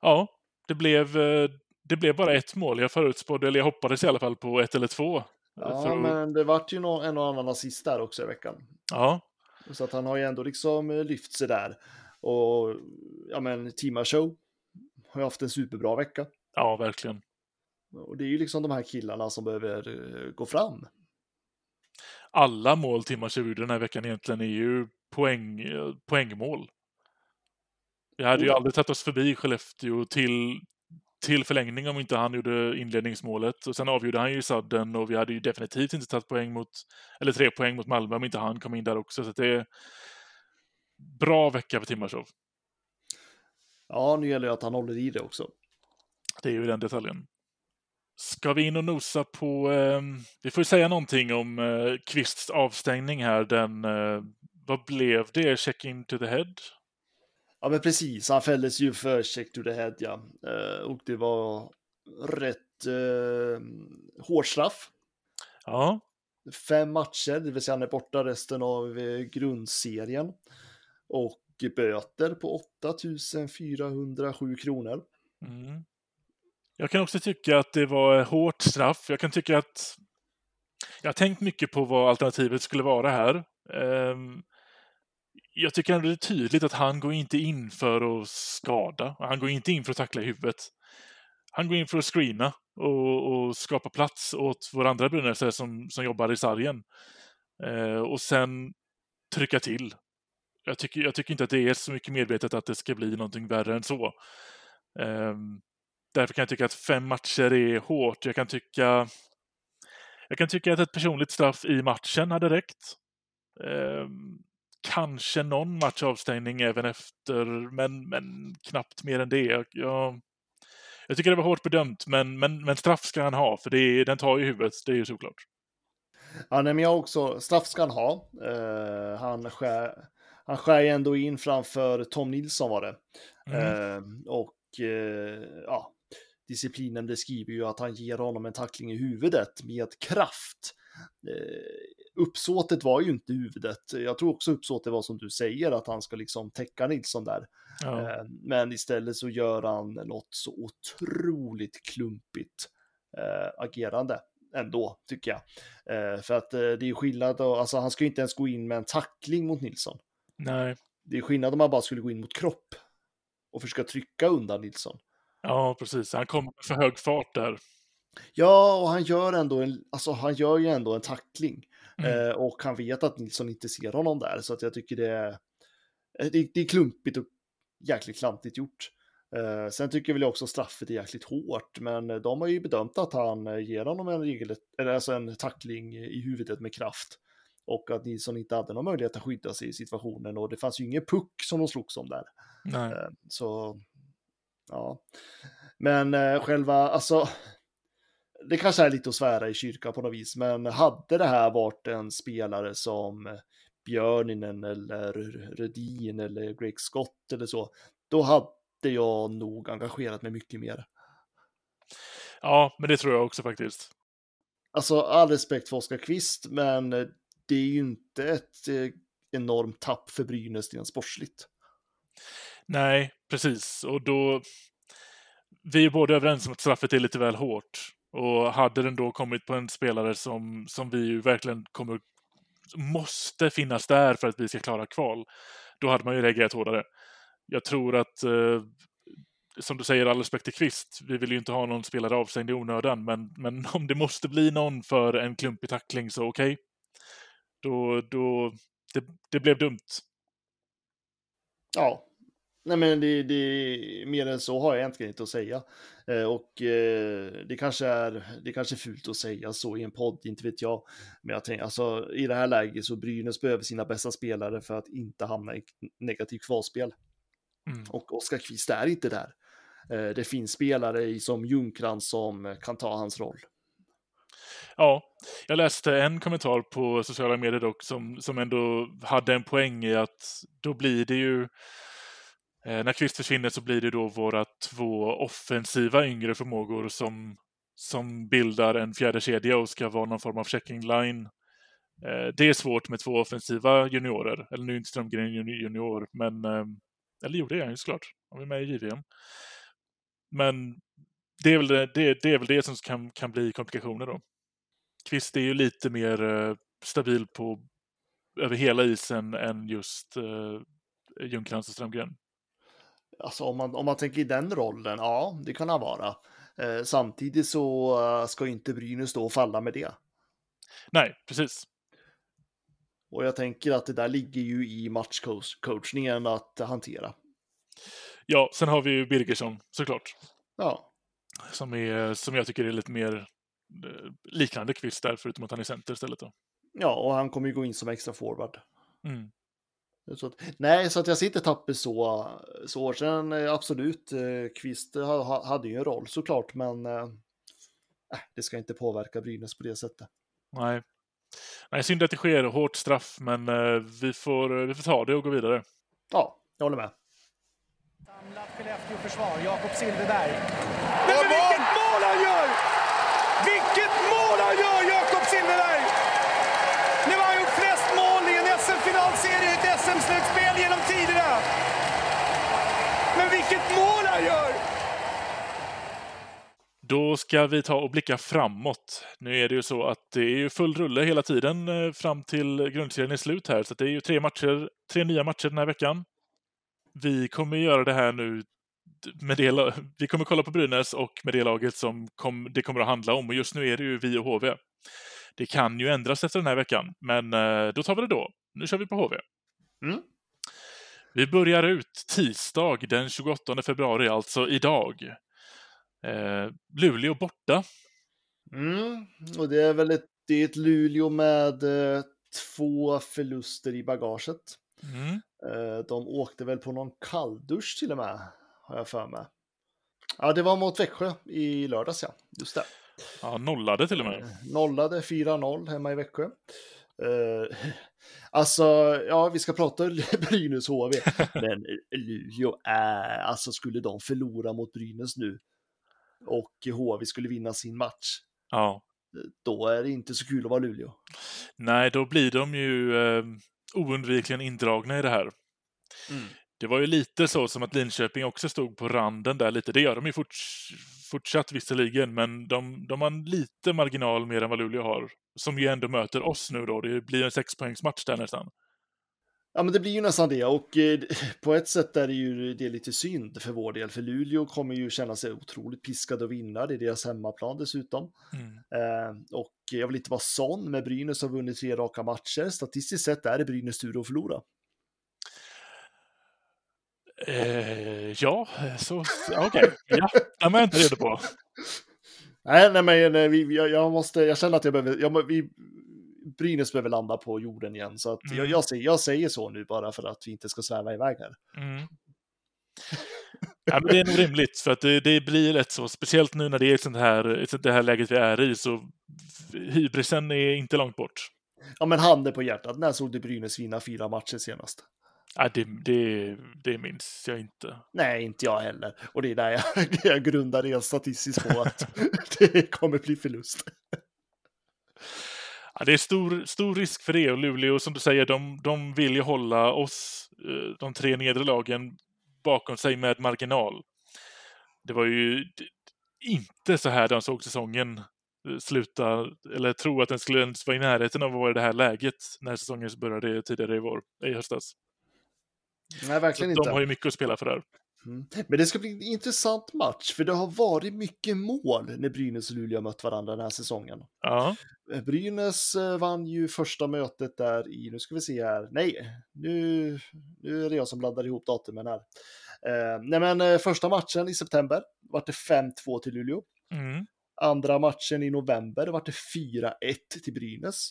Ja, det blev, eh, det blev bara ett mål. Jag förutspådde, eller jag hoppades i alla fall på ett eller två.
Ja,
För att-
men det vart ju nå- en och annan assist där också i veckan.
ja,
Så att han har ju ändå liksom eh, lyft sig där. Och ja, men Tima Show har ju haft en superbra vecka.
ja, verkligen.
Och det är ju liksom de här killarna som behöver eh, gå fram.
Alla mål Timmas gjorde den här veckan egentligen är ju poäng, eh, poängmål. Vi hade ju
Oh
aldrig tagit oss förbi Skellefteå till, till förlängning om inte han gjorde inledningsmålet. Och sen avgjorde han ju sadden och vi hade ju definitivt inte tagit poäng mot, eller tre poäng mot Malmö om inte han kom in där också. Så det bra vecka för Timashov.
Ja, nu gäller det att han håller i det också.
Det är ju den detaljen. Ska vi in och nosa på... Eh, vi får ju säga någonting om eh, Kvists avstängning här. Den, eh, vad blev det? Check in to the head?
Ja, men precis. Han fälldes ju för check to the head, ja. Eh, och det var rätt eh, hård straff.
Ja,
Fem matcher, det vill säga han är borta resten av eh, grundserien. Och böter på 8407 kronor.
Mm. Jag kan också tycka att det var hårt straff. Jag kan tycka att... Jag har tänkt mycket på vad alternativet skulle vara här. Ehm, jag tycker ändå det är tydligt att han går inte in för att skada. Han går inte in för att tackla i huvudet. Han går in för att screena och, och skapa plats åt våra andra brynäsare som, som jobbar i sargen. Eh, och sen trycka till. Jag tycker, jag tycker inte att det är så mycket medvetet att det ska bli någonting värre än så. Um, därför kan jag tycka att fem matcher är hårt. Jag kan tycka jag kan tycka att ett personligt straff i matchen hade räckt. Um, kanske någon match avstängning även efter, men, men knappt mer än det. Jag, jag, jag tycker det var hårt bedömt, men, men, men straff ska han ha, för det är, den tar ju huvudet, det är ju såklart.
Ja, nej, men jag har också, straff ska han ha. Uh, han, skär, han skär ju ändå in framför Tom Nilsson var det.
Mm.
Eh, och ja, disciplinen beskriver ju att han ger honom en tackling i huvudet med kraft. Eh, uppsåtet var ju inte huvudet. Jag tror också uppsåtet var som du säger, att han ska liksom täcka Nilsson där.
Ja.
Eh, Men istället så gör han något så otroligt klumpigt eh, agerande ändå, tycker jag. Eh, för att det är skillnad, då, alltså han ska ju inte ens gå in med en tackling mot Nilsson.
Nej,
Det är skillnad om man bara skulle gå in mot kropp och försöka trycka undan Nilsson.
ja precis. Han kom för hög fart där.
Ja, och han gör ändå en, alltså han gör ju ändå en tackling.
Mm.
Eh, och han vet att Nilsson inte ser honom där, så att jag tycker det är, eh, det, det är klumpigt och jäkligt klantigt gjort. Eh, sen tycker väl jag också straffet är jäkligt hårt, men de har ju bedömt att han eh, ger honom en, regel, eller alltså en tackling i huvudet med kraft. Och att Nilsson inte hade någon möjlighet att skydda sig i situationen och det fanns ju ingen puck som de slogs om där.
Nej.
Eh, Så, ja. Men eh, själva, alltså, det kanske är lite att svära i kyrkan på något vis, men hade det här varit en spelare som Björninen eller Rödin eller Greg Scott eller så, då hade jag nog engagerat mig mycket mer.
Ja, men det tror jag också faktiskt.
Alltså all respekt för Oskar Kvist, men det är ju inte ett eh, enormt tapp för Brynäs rent sportsligt.
Nej, precis. Och då... Vi är båda överens om att straffet är lite väl hårt. Och hade den då kommit på en spelare som, som vi ju verkligen kommer måste finnas där för att vi ska klara kval, då hade man ju reagerat hårdare. Jag tror att, eh, som du säger, all respekt till Kvist, vi vill ju inte ha någon spelare avstängd i onödan, men, men om det måste bli någon för en klumpig tackling så okej. Okay. Då, då, det, det blev dumt.
Ja, Nej, men det, det, mer än så har jag egentligen inte att säga. Eh, och eh, det kanske är det kanske är fult att säga så i en podd, inte vet jag. Men jag tänker, alltså i det här läget så Brynäs behöver sina bästa spelare för att inte hamna i negativt kvalspel. Mm. Och Oskar Kvist är inte där. Eh, det finns spelare som Ljungkrantz som kan ta hans roll.
Ja, jag läste en kommentar på sociala medier dock som, som ändå hade en poäng i att då blir det ju eh, när Kvist försvinner så blir det då våra två offensiva yngre förmågor som, som bildar en fjärde kedja och ska vara någon form av checking line. Eh, det är svårt med två offensiva juniorer, eller nu är inte Strömgren junior, men eh, eller jo, det är han ju såklart. Han är med i JVM. Men det är väl det, det, det, är väl det som kan, kan bli komplikationer då. Kvist är ju lite mer eh, stabil på över hela isen än just eh, Ljungcrantz och Strömgren.
Alltså om man, om man tänker i den rollen, ja, det kan han vara. Eh, samtidigt så uh, ska inte Brynäs stå och falla med det.
Nej, precis.
Och jag tänker att det där ligger ju i matchcoachningen att hantera.
Ja, sen har vi ju Birgersson såklart.
Ja.
Som, är, som jag tycker är lite mer eh, liknande kvist där, förutom att han är center istället. Då.
Ja, och han kommer ju gå in som extra forward.
Mm.
Så att, nej, så att jag sitter tappet så, så Sen eh, absolut, eh, Kvist hade ju en roll såklart, men äh, det ska inte påverka Brynäs på det sättet.
Nej. Nej, synd att det sker hårt straff, men äh, vi, får, vi får ta det och gå vidare.
Ja, jag håller med.
Samlat Skellefteå-försvar, Jakob Silfverberg. Men, men vilket mål han gör! Vilket vad gör, Jakob Silfverberg! Nu har han gjort flest mål i en SM-finalserie ett SM-slutspel genom tiderna. Men vilket mål han gör!
Då ska vi ta och blicka framåt. Nu är det ju så att det är ju full rulle hela tiden eh, fram till grundserien är slut här, så det är ju tre matcher, tre nya matcher den här veckan. Vi kommer göra det här nu med det, vi kommer kolla på Brynäs och med det laget som kom, det kommer att handla om och just nu är det ju vi och HV. Det kan ju ändras efter den här veckan, men eh, då tar vi det då. Nu kör vi på HV.
Mm.
Vi börjar ut tisdag den 28 februari, alltså idag. Eh, Luleå borta.
Mm. Och det är väl ett, det är ett Luleå med eh, två förluster i bagaget.
Mm.
Eh, de åkte väl på någon kalldusch till och med, har jag för mig. Ja, det var mot Växjö i lördags, ja. Just det.
Ja, nollade till och med.
Eh, nollade 4-0 hemma i Växjö. Uh, alltså, ja, vi ska prata Brynäs HV, men Luleå är, alltså skulle de förlora mot Brynäs nu och HV skulle vinna sin match,
ja.
då är det inte så kul att vara Luleå.
Nej, då blir de ju eh, oundvikligen indragna i det här.
Mm.
Det var ju lite så som att Linköping också stod på randen där lite. Det gör de ju forts fortsatt visserligen, men de, de har lite marginal mer än vad Luleå har. Som ju ändå möter oss nu då. Det blir en sexpoängsmatch där nästan.
Ja, men det blir ju nästan det och eh, på ett sätt är det ju det är lite synd för vår del, för Luleå kommer ju känna sig otroligt piskade att vinna. Det är deras hemmaplan dessutom.
Mm.
Eh, och jag vill inte vara sån, men Brynäs har vunnit tre raka matcher. Statistiskt sett är det Brynäs tur att förlora.
Eh, ja, så okej. Okay. Ja, det var jag inte redo på.
Nej, nej, men nej, vi, jag, jag, måste, jag känner att jag behöver, jag, vi, Brynäs behöver landa på jorden igen. Så att mm. jag, jag, säger, jag säger så nu bara för att vi inte ska sväva iväg här.
Mm. ja, men det är nog rimligt, för att det, det blir lätt så, speciellt nu när det är sånt här, det här läget vi är i, så hybrisen är inte långt bort.
Ja, men handen på hjärtat, när såg du Brynäs vinna fyra matcher senast?
Ja, det, det, det minns jag inte.
Nej, inte jag heller. Och det är där jag, jag grundar det statistiskt på att det kommer bli förlust.
Ja, det är stor, stor risk för det och Luleå, som du säger, de, de vill ju hålla oss, eh, de tre nedre lagen, bakom sig med marginal. Det var ju inte så här de såg säsongen eh, sluta, eller tro att den skulle ens vara i närheten av att vara i det här läget när säsongen började tidigare i vår, i höstas.
Nej, verkligen inte.
de har ju mycket att spela för där.
Mm. Men det ska bli en intressant match, för det har varit mycket mål när Brynäs och Luleå mött varandra den här säsongen.
Ja,
Eh, Brynäs eh, vann ju första mötet där i, nu ska vi se här, nej, nu, nu är det jag som blandar ihop datumen här. Eh, nej men eh, första matchen i september var det 5-2 till Luleå.
mm.
Andra matchen i november var det 4-1 till Brynäs.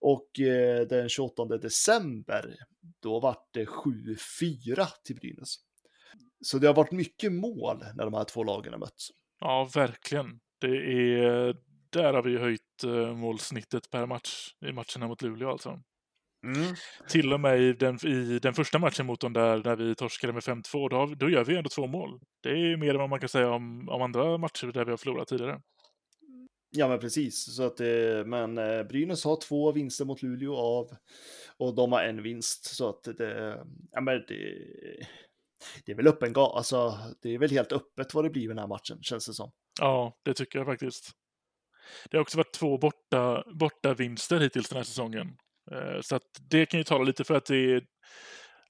Och eh, den 28 december, då var det 7-4 till Brynäs. Så det har varit mycket mål när de här två lagen har mötts.
ja verkligen. Det är, där har vi höjt eh, målsnittet per match i matcherna mot Luleå alltså. Till och med i den, i den första matchen mot dem där, när vi torskade med 5-2, då, då gör vi ändå två mål. Det är mer än vad man kan säga om, om andra matcher där vi har förlorat tidigare.
Ja, men precis. Så att, eh, men eh, Brynäs har två vinster mot Luleå av och de har en vinst. Så att det, ja, men det, det är väl öppen alltså det är väl helt öppet vad det blir i den här matchen, känns det som.
Ja, det tycker jag faktiskt. Det har också varit två borta, borta vinster hittills den här säsongen. Eh, så att det kan ju tala lite för att det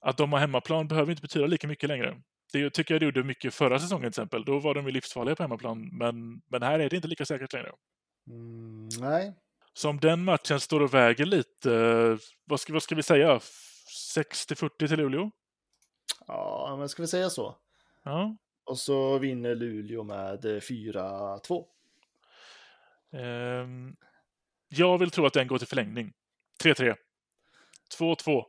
att de har hemmaplan behöver inte betyda lika mycket längre. Det tycker jag det gjorde mycket förra säsongen till exempel. Då var de ju livsfarliga på hemmaplan, men, men här är det inte lika säkert längre.
Mm, nej,
Så om den matchen står och väger lite, vad ska, vad ska vi säga, 60-40 till Luleå?
ja, men ska vi säga så?
Ja.
Och så vinner Luleå med eh, 4-2.
Ehm, jag vill tro att den går till förlängning. 3-3. 2-2.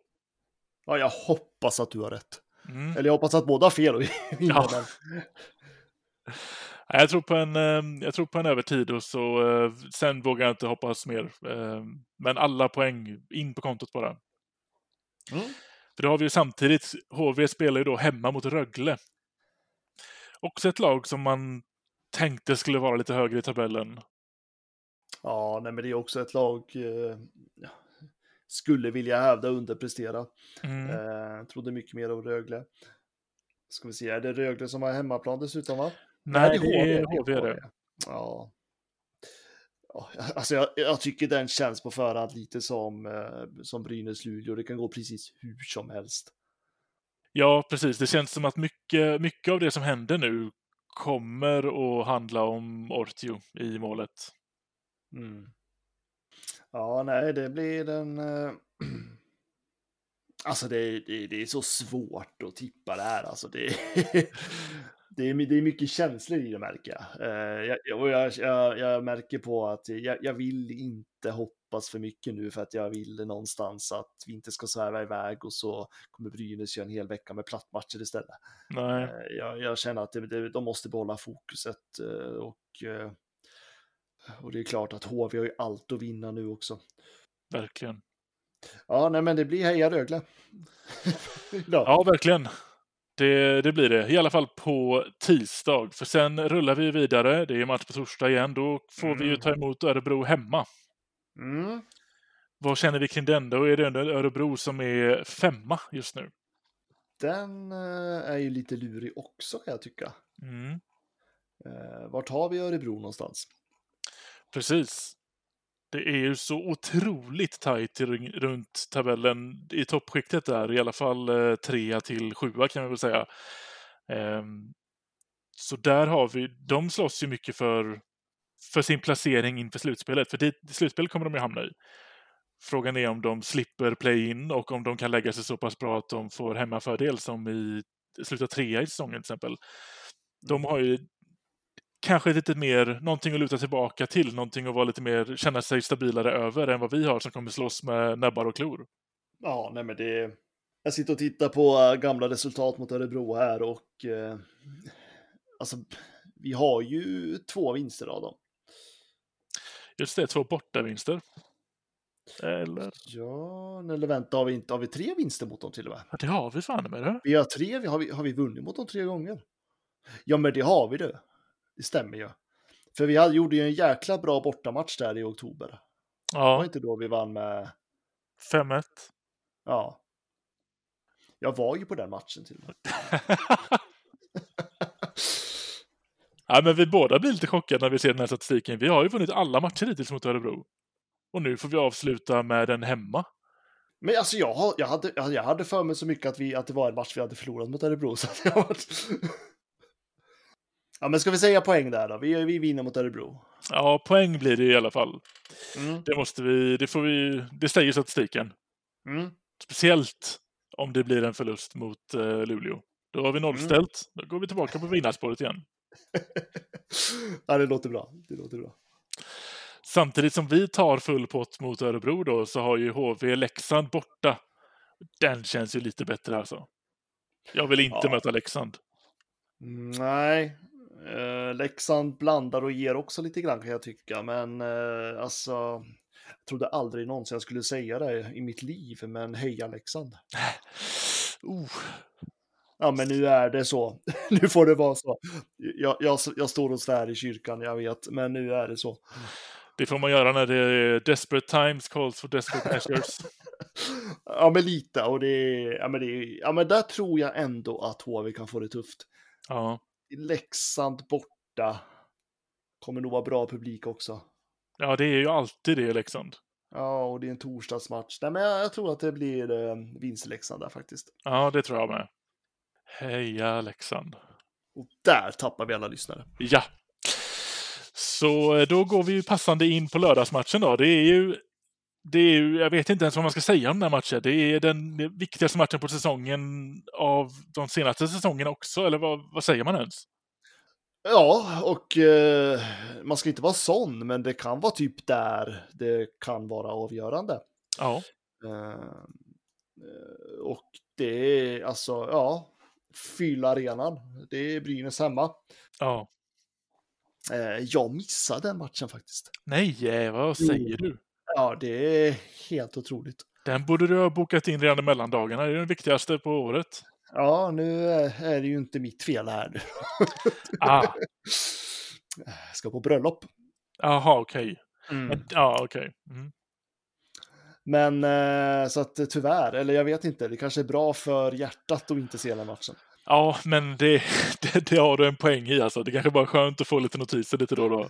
Ja, jag hoppas att du har rätt.
Mm.
Eller jag hoppas att båda har fel och vinner
Ja.
den.
Jag tror på en, eh, jag tror på en övertid och så eh, sen vågar jag inte hoppas mer. Eh, Men alla poäng in på kontot bara.
Mm.
För då har vi ju samtidigt, HV spelar ju då hemma mot Rögle. Också ett lag som man tänkte skulle vara lite högre i tabellen.
Ja, nej, men det är också ett lag eh, skulle vilja hävda underprestera.
Mm.
Eh, trodde mycket mer om Rögle. Ska vi se, är det Rögle som har hemmaplan dessutom va?
Nej, det är HV är det.
Ja. ja. Alltså jag, jag tycker den känns på förhand lite som, eh, som Brynäs-Luleå. Det kan gå precis hur som helst.
Ja, precis. Det känns som att mycket, mycket av det som händer nu kommer att handla om Ortio i målet.
Mm. Ja, nej, det blir en... eh, Alltså det, det, det är så svårt att tippa det här. Alltså det, det, är, det är mycket känslor i det märker jag. Eh, jag, jag, jag, märker på att jag, jag vill inte hoppas för mycket nu för att jag vill någonstans att vi inte ska sväva iväg och så kommer Brynäs göra en hel vecka med plattmatcher istället.
Nej.
Eh, Jag, känner att det, det, de måste behålla fokuset eh, och, eh, och det är klart att HV har ju allt att vinna nu också.
Verkligen.
Ja, nej, men det blir heja Rögle.
Ja, verkligen. Det, det blir det. I alla fall på tisdag. För sen rullar vi vidare. Det är match på torsdag igen. Då får vi ju ta emot Örebro hemma.
Mm.
Vad känner vi kring den? Då är det Örebro som är femma just nu.
Den eh, är ju lite lurig också kan jag tycka.
Mm.
Eh, vart har vi Örebro någonstans?
Precis. Det är ju så otroligt tajt runt tabellen i toppskiktet där. I alla fall eh, trea till sjua kan vi väl säga. Ehm, så där har vi, de slåss ju mycket för, för sin placering inför slutspelet. För dit, slutspel kommer de ju hamna i. Frågan är om de slipper play-in och om de kan lägga sig så pass bra att de får hemmafördel som i sluta trea i säsongen till exempel. De har ju kanske lite mer, någonting att luta tillbaka till, någonting att vara lite mer, känna sig stabilare över än vad vi har som kommer slåss med näbbar och klor.
Ja, nej men det... Jag sitter och tittar på eh, gamla resultat mot Örebro här och eh, alltså, vi har ju två vinster av dem.
Just det, två bortavinster. Eller?
Ja, eller vänta, har vi, inte, har vi tre vinster mot dem till och med?
Ja, det har vi fan med det.
Vi har tre, vi har, vi, har vi vunnit mot dem tre gånger? Ja, men det har vi det. Det stämmer ju. För vi hade, gjorde ju en jäkla bra bortamatch där i oktober. Det var
Ja,
inte då vi vann med...
5-1.
Ja. Jag var ju på den matchen till och med.
ja, men vi båda blir lite chockade när vi ser den här statistiken. Vi har ju vunnit alla matcher hittills mot Örebro. Och nu får vi avsluta med den hemma.
Men alltså jag, jag, hade, jag hade för mig så mycket att, vi, att det var en match vi hade förlorat mot Örebro. Så att jag var... ja, men ska vi säga poäng där då? Vi, vi vinner mot Örebro.
Ja, poäng blir det i alla fall.
Mm.
Det måste vi, det får vi, det säger statistiken.
Mm.
Speciellt om det blir en förlust mot eh, Luleå. Då har vi nollställt. Då går vi tillbaka på vinnarspåret igen.
ja, det låter bra. Det låter bra.
Samtidigt som vi tar full pott mot Örebro då så har ju HV Leksand borta. Den känns ju lite bättre alltså. Jag vill inte
Ja.
möta Leksand.
Mm, Nej, eh, Leksand blandar och ger också lite grann kan jag tycka, men eh, alltså, jag trodde aldrig någonsin jag skulle säga det i mitt liv, men heja Leksand.
Oh,
Ja, men nu är det så. nu får det vara så. Jag, jag, jag står och svär i kyrkan, jag vet, men nu är det så.
det får man göra när det är desperate times calls for desperate measures.
ja, men lite, och det ja, men det ja, men där tror jag ändå att HV kan få det tufft.
Ja,
Leksand borta kommer nog vara bra publik också.
ja det är ju alltid det Leksand.
Ja, och det är en torsdagsmatch. Nej, men jag, jag tror att det blir eh, vinst i Leksand där faktiskt.
Ja, det tror jag med. Heja Leksand.
Och där tappar vi alla lyssnare.
Ja. Så eh, då går vi passande in på lördagsmatchen då. Det är ju, det är ju, jag vet inte ens vad man ska säga om den här matchen. Det är den viktigaste matchen på säsongen av de senaste säsongerna också, eller vad, vad säger man ens?
Ja, och eh, man ska inte vara sån, men det kan vara typ där det kan vara avgörande.
Ja,
Eh, eh, och det är alltså, ja, fylla arenan. Det är Brynäs hemma.
ja.
Eh, jag missade den matchen faktiskt.
Nej, eh, vad säger du?
Ja, det är helt otroligt.
Den borde du ha bokat in redan i mellandagarna. Det är den viktigaste på året.
Ja, nu är är det ju inte mitt fel här nu.
Ah,
Jag ska på bröllop.
Jaha, okej. Men- Ja, okej. Mm.
Men eh, så att eh, tyvärr, eller jag vet inte, det kanske är bra för hjärtat att inte se den matchen.
Ja, men det, det, det har du en poäng i alltså. Det kanske bara är skönt att få lite notiser lite då och då.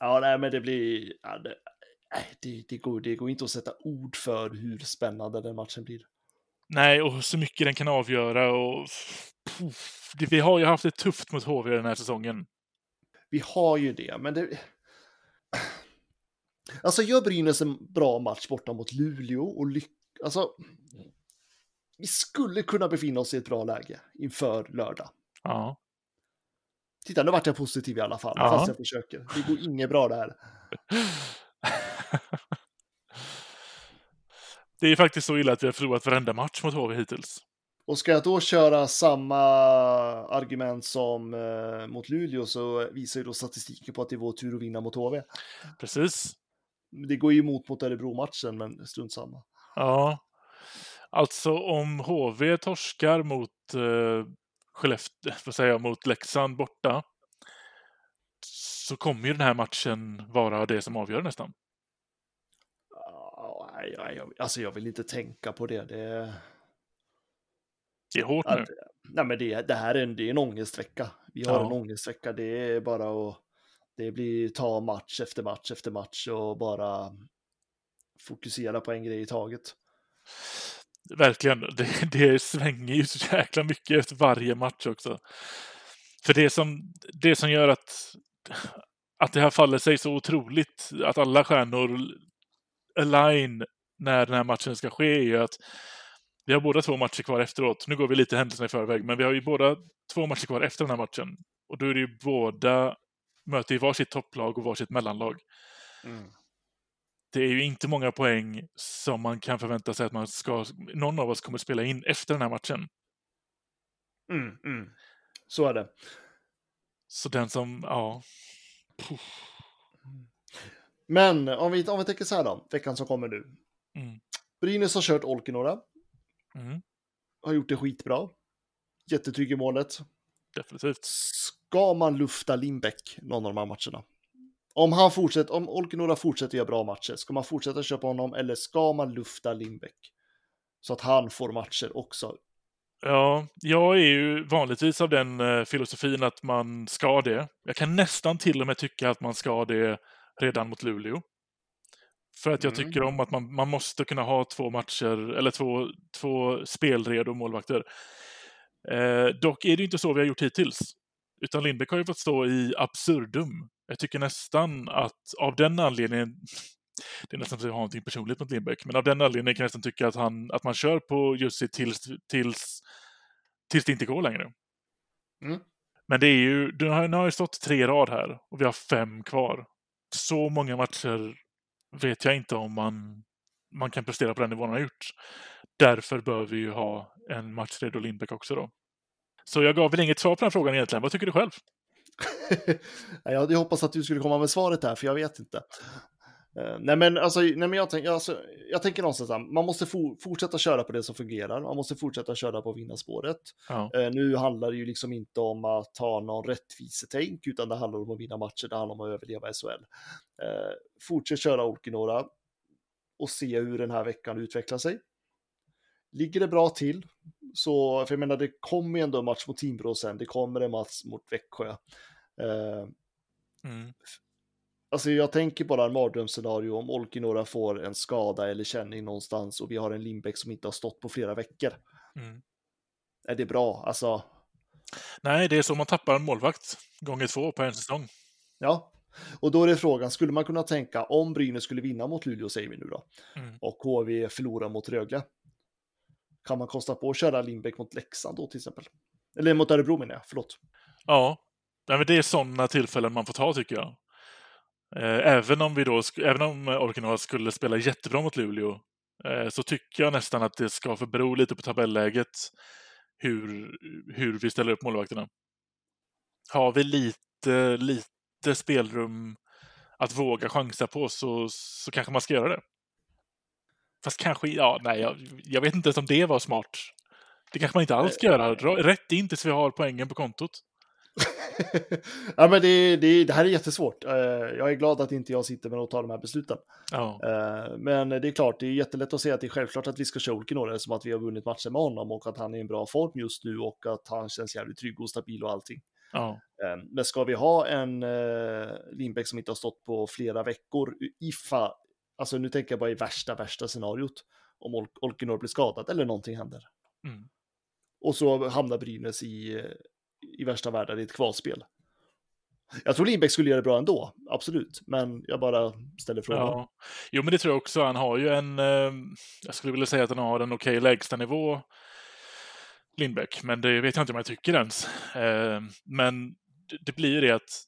Ja, nej, men det blir... Ja, det, nej, det, det, går, det går inte att sätta ord för hur spännande den matchen blir.
Nej, och så mycket den kan avgöra och... Puff, det- vi har ju haft det tufft mot HV den här säsongen.
Vi har ju det, men det... Alltså, gör Brynäs en bra match borta mot Luleå och lyck... Alltså, vi skulle kunna befinna oss i ett bra läge inför lördag.
Ja.
Titta, nu vart jag positiv i alla fall,
Ja.
fast jag försöker. Det går inget bra det här.
Det är faktiskt så illa att vi har förlorat varenda match mot HV hittills.
Och ska jag då köra samma argument som eh, mot Luleå så visar ju då statistiken på att det är vår tur att vinna mot HV.
Precis.
Det går ju emot mot Örebro-matchen, men strunt samma.
Ja. Alltså om HV torskar mot uh, Skellefteå, vad säger jag, mot Leksand borta så kommer ju den här matchen vara det som avgör nästan.
Jag- Alltså jag vill inte tänka på det. det,
Det är hårt nu.
att, nej, men det, det här är en, det är en ångestvecka. Vi har
Ja.
en ångestvecka. Det är bara att det blir ta match efter match efter match och bara fokusera på en grej i taget.
Verkligen. Det, det svänger ju så jäkla mycket efter varje match också. För det som, det som gör att, att det här faller sig så otroligt, att alla stjärnor align när den här matchen ska ske, är ju att vi har båda två matcher kvar efteråt. Nu går vi lite händelserna i förväg, men vi har ju båda två matcher kvar efter den här matchen. Och då är det ju båda möter ju varsitt topplag och varsitt mellanlag. Mm. Det är ju inte många poäng som man kan förvänta sig att man ska, någon av oss kommer spela in efter den här matchen.
Mm, mm. Så är det.
Så den som, ja. Puh.
Men om vi, om vi tänker så här då, veckan som kommer nu.
Mm.
Brynäs har kört Olkinora,
Mm.
har gjort det skitbra. Jättetrygg i målet.
Definitivt.
Ska man lufta Lindbäck någon av de här matcherna? Om han fortsätter, om Olkinora fortsätter göra bra matcher, ska man fortsätta köpa honom eller ska man lufta Lindbäck? Så att han får matcher också.
Ja, jag är ju vanligtvis av den eh, filosofin att man ska det. Jag kan nästan till och med tycka att man ska det redan mot Luleå. För att jag
Mm.
tycker om att man, man måste kunna ha två matcher, eller två, två spelredo målvakter. Eh, dock är det inte så vi har gjort hittills. Utan Lindbäck har ju fått stå i absurdum. Jag tycker nästan att av den anledningen, det är nästan så att jag har någonting personligt mot Lindbäck, men av den anledningen kan jag nästan tycka att, han, att man kör på Jussi tills, tills, tills det inte går längre.
Mm.
Men det är ju, nu har, nu har ju stått tre rad här och vi har fem kvar. Så många matcher vet jag inte om man, man kan prestera på den nivån han har gjort. Därför bör vi ju ha en matchredo Lindbäck också då. Så jag gav väl inget svar på den frågan egentligen. Vad tycker du själv?
jag hade hoppats att du skulle komma med svaret här, för jag vet inte. Eh, nej, men, alltså, nej, men jag, tänk, alltså, jag tänker någonstans att man måste for, fortsätta köra på det som fungerar. Man måste fortsätta köra på vinnarspåret.
Ja.
Eh, nu handlar det ju liksom inte om att ha någon rättvisetänk, utan det handlar om att vinna matcher, det handlar om att överleva SHL. Eh, fortsätt köra Olkinora och se hur den här veckan utvecklar sig. Ligger det bra till, så, för jag menar det kommer ju ändå en match mot Timrå sen, det kommer en match mot Växjö. Eh,
Mm.
Alltså jag tänker bara en mardrömsscenario om Olkinora får en skada eller känning någonstans och vi har en Lindbäck som inte har stått på flera veckor.
Mm.
Är det bra? Alltså,
Nej, det är så man tappar en målvakt gånger två på en säsong.
ja. Och då är det frågan, skulle man kunna tänka om Brynäs skulle vinna mot Luleå, säger vi nu då,
Mm.
och HV förlorar mot Rögle, kan man kosta på att köra Lindbäck mot Leksand då till exempel? Eller mot Örebro menar jag, förlåt.
Ja, Nej, men det är sådana tillfällen man får ta tycker jag. Eh, även om vi då, även om eh, skulle spela jättebra mot Luleå, eh, så tycker jag nästan att det ska få bero lite på tabelläget hur, hur vi ställer upp målvakterna. Har vi lite, lite spelrum att våga chansa på så, så kanske man ska göra det. Fast kanske, ja, nej, jag, jag vet inte ens om det var smart. Det kanske man inte alls ska göra. Rätt in tills vi har poängen på kontot.
ja, men det, det, det här är jättesvårt. Eh, Jag är glad att inte jag sitter med och tar de här besluten.
Ja,
Eh, Men det är klart, det är jättelätt att säga att det är självklart att vi ska köra Olkinora som att vi har vunnit matcher med honom och att han är i en bra form just nu och att han känns jävligt trygg och stabil och allting.
ja,
Eh, Men ska vi ha en Lindbäck som inte har stått på flera veckor, ifall, alltså nu tänker jag bara i värsta, värsta scenariot, om Ol- Olkinor blir skadad eller någonting händer.
Mm.
Och så hamnar Brynäs i, i värsta världen i ett kvalspel. Jag tror Lindbäck skulle göra det bra ändå, absolut, men jag bara ställer frågan.
ja. Jo, men det tror jag också. Han har ju en, eh, jag skulle vilja säga att han har en okej lägstanivå, Lindbäck, men det vet jag inte om jag tycker ens. Eh, Men det- det blir ju det att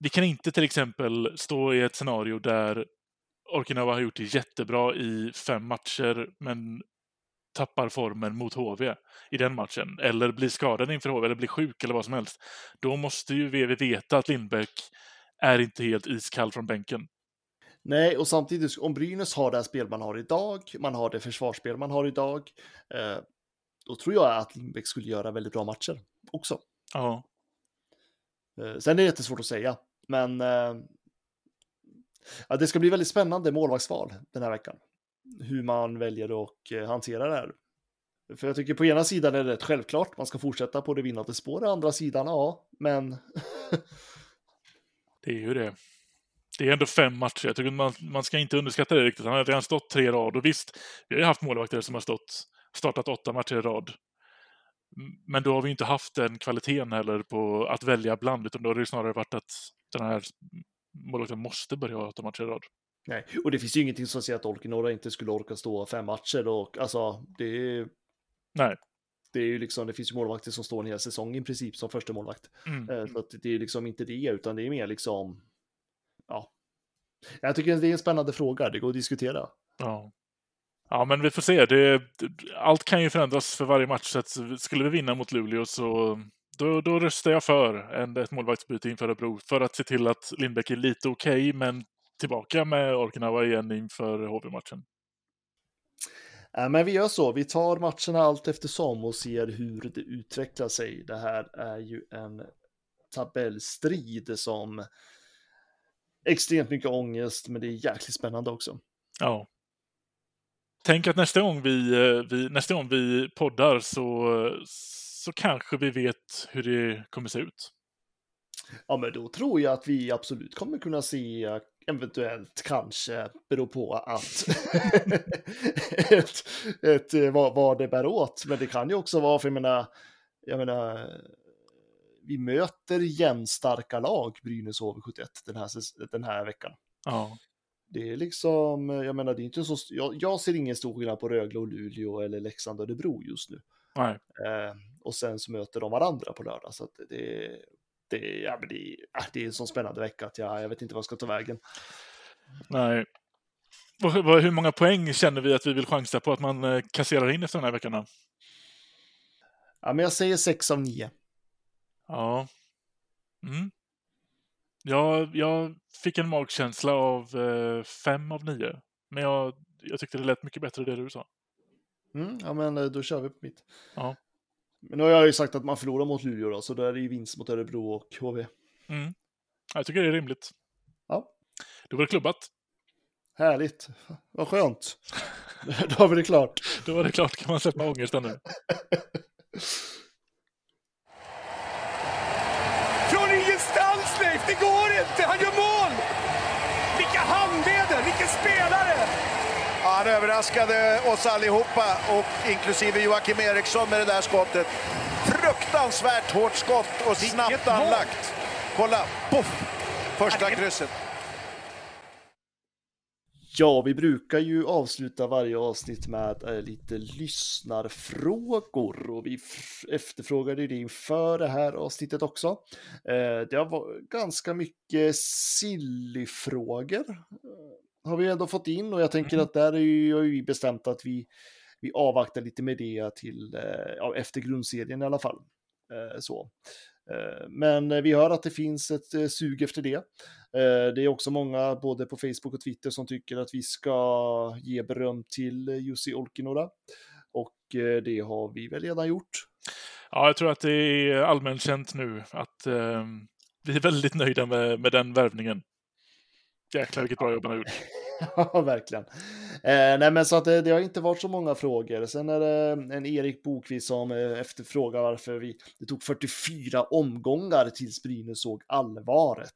vi kan inte till exempel stå i ett scenario där Orkinava har gjort det jättebra i fem matcher, men tappar formen mot HV i den matchen, eller blir skadad inför HV, eller blir sjuk eller vad som helst. Då måste ju vi veta att Lindbäck är inte helt iskall från bänken.
Nej, och samtidigt om Brynäs har det här spel man har idag, man har det försvarsspel man har idag, eh, då tror jag att Lindbäck skulle göra väldigt bra matcher också.
Ja,
Eh, sen är det jättesvårt att säga, men eh, ja, det ska bli väldigt spännande målvaktsval den här veckan. Hur man väljer att eh, hantera det här. För jag tycker på ena sidan är det rätt självklart, man ska fortsätta på det vinnande spåret, andra sidan ja, men
det är ju det. Det är ändå fem matcher. Jag tycker man, man ska inte underskatta det riktigt. Han har redan stått tre rad och visst, vi har ju haft målvakter som har stått, startat åtta matcher i rad. Men då har vi inte haft den kvaliteten heller på att välja bland, utan då har det ju snarare varit att den här målvakten måste börja åtta matcher i rad.
Nej, och det finns ju ingenting som säger att Olkinora inte skulle orka stå fem matcher och alltså det är,
Nej.
det är ju liksom, det finns ju målvakter som står en hel säsong i princip som första målvakt.
Mm.
Eh, Så att det är liksom inte det, utan det är mer liksom, ja. Jag tycker det är en spännande fråga, det går att diskutera.
Ja. ja, men vi får se. Det, allt kan ju förändras för varje match. Så skulle vi vinna mot Luleå så då, då röstar jag för en, ett målvaktsbyte inför Örebro för att se till att Lindbäck är lite okej, men tillbaka med Orkinawa igen inför HV-matchen.
Ja, men vi gör så, vi tar matcherna allt eftersom och ser hur det utvecklar sig. Det här är ju en tabellstrid som extremt mycket ångest, men det är jäkligt spännande också.
Ja. Tänk att nästa gång vi, eh, vi, nästa gång vi poddar så, så kanske vi vet hur det kommer se ut.
Ja, men då tror jag att vi absolut kommer kunna se eventuellt kanske beror på att ett, ett, eh, vad, vad det bär åt. Men det kan ju också vara, för jag menar, jag menar, vi möter jämnstarka lag, Brynäs HV71, den här, den här veckan.
Ja.
Det är liksom, jag menar, det är inte så, jag, jag ser ingen stor skillnad på Rögle och Luleå eller Leksand och Örebro just nu.
Nej.
Eh, och sen så möter de varandra på lördag, så det, det, ja, det, äh, det är en sån spännande vecka att jag, jag vet inte vad jag ska ta vägen.
Nej. Hur många poäng känner vi att vi vill chansa på att man eh, kasserar in efter den här veckan? då?
Ja, men jag säger sex av nio.
Ja. Mm. Ja, jag fick en magkänsla av eh, fem av nio. Men jag, jag tyckte det lät mycket bättre det du sa.
Mm, ja, men eh, då kör vi på mitt.
Ja.
Men nu har jag ju sagt att man förlorar mot Luleå då, så då är det ju vinst mot Örebro och HV.
Mm. Jag tycker det är rimligt.
Ja.
Då var det klubbat.
Härligt. Vad skönt. då har vi det klart.
Då var det klart, kan man släppa ångesten nu.
Från ingenstans Leif, det går inte! Han gör mål! Vilka handleder, vilken spelare!
Ja, han överraskade oss allihopa, och inklusive Joakim Eriksson med det där skottet. Fruktansvärt hårt skott och snabbt anlagt. Kolla, poff! Första krysset.
Ja, vi brukar ju avsluta varje avsnitt med eh, lite lyssnarfrågor och vi efterfrågade ju det inför det här avsnittet också. Eh, det har varit ganska mycket silly-frågor har vi ändå fått in och jag tänker att där är ju, har ju vi bestämt att vi, vi avvaktar lite med det till eh, ja, efter grundserien i alla fall. Eh, så. Eh, Men vi hör att det finns ett sug efter det. Det är också många, både på Facebook och Twitter, som tycker att vi ska ge beröm till Jussi Olkinuora. Och det har vi väl redan gjort.
Ja, jag tror att det är allmänt känt nu att eh, vi är väldigt nöjda med, med den värvningen. Jäklar vilket bra jobb han har gjort.
Ja, verkligen. Eh, nej, men så att det, det har inte varit så många frågor. Sen är det en Erik Bokvist som eh, efterfrågar varför vi, det tog 44 omgångar tills Brynäs såg allvaret.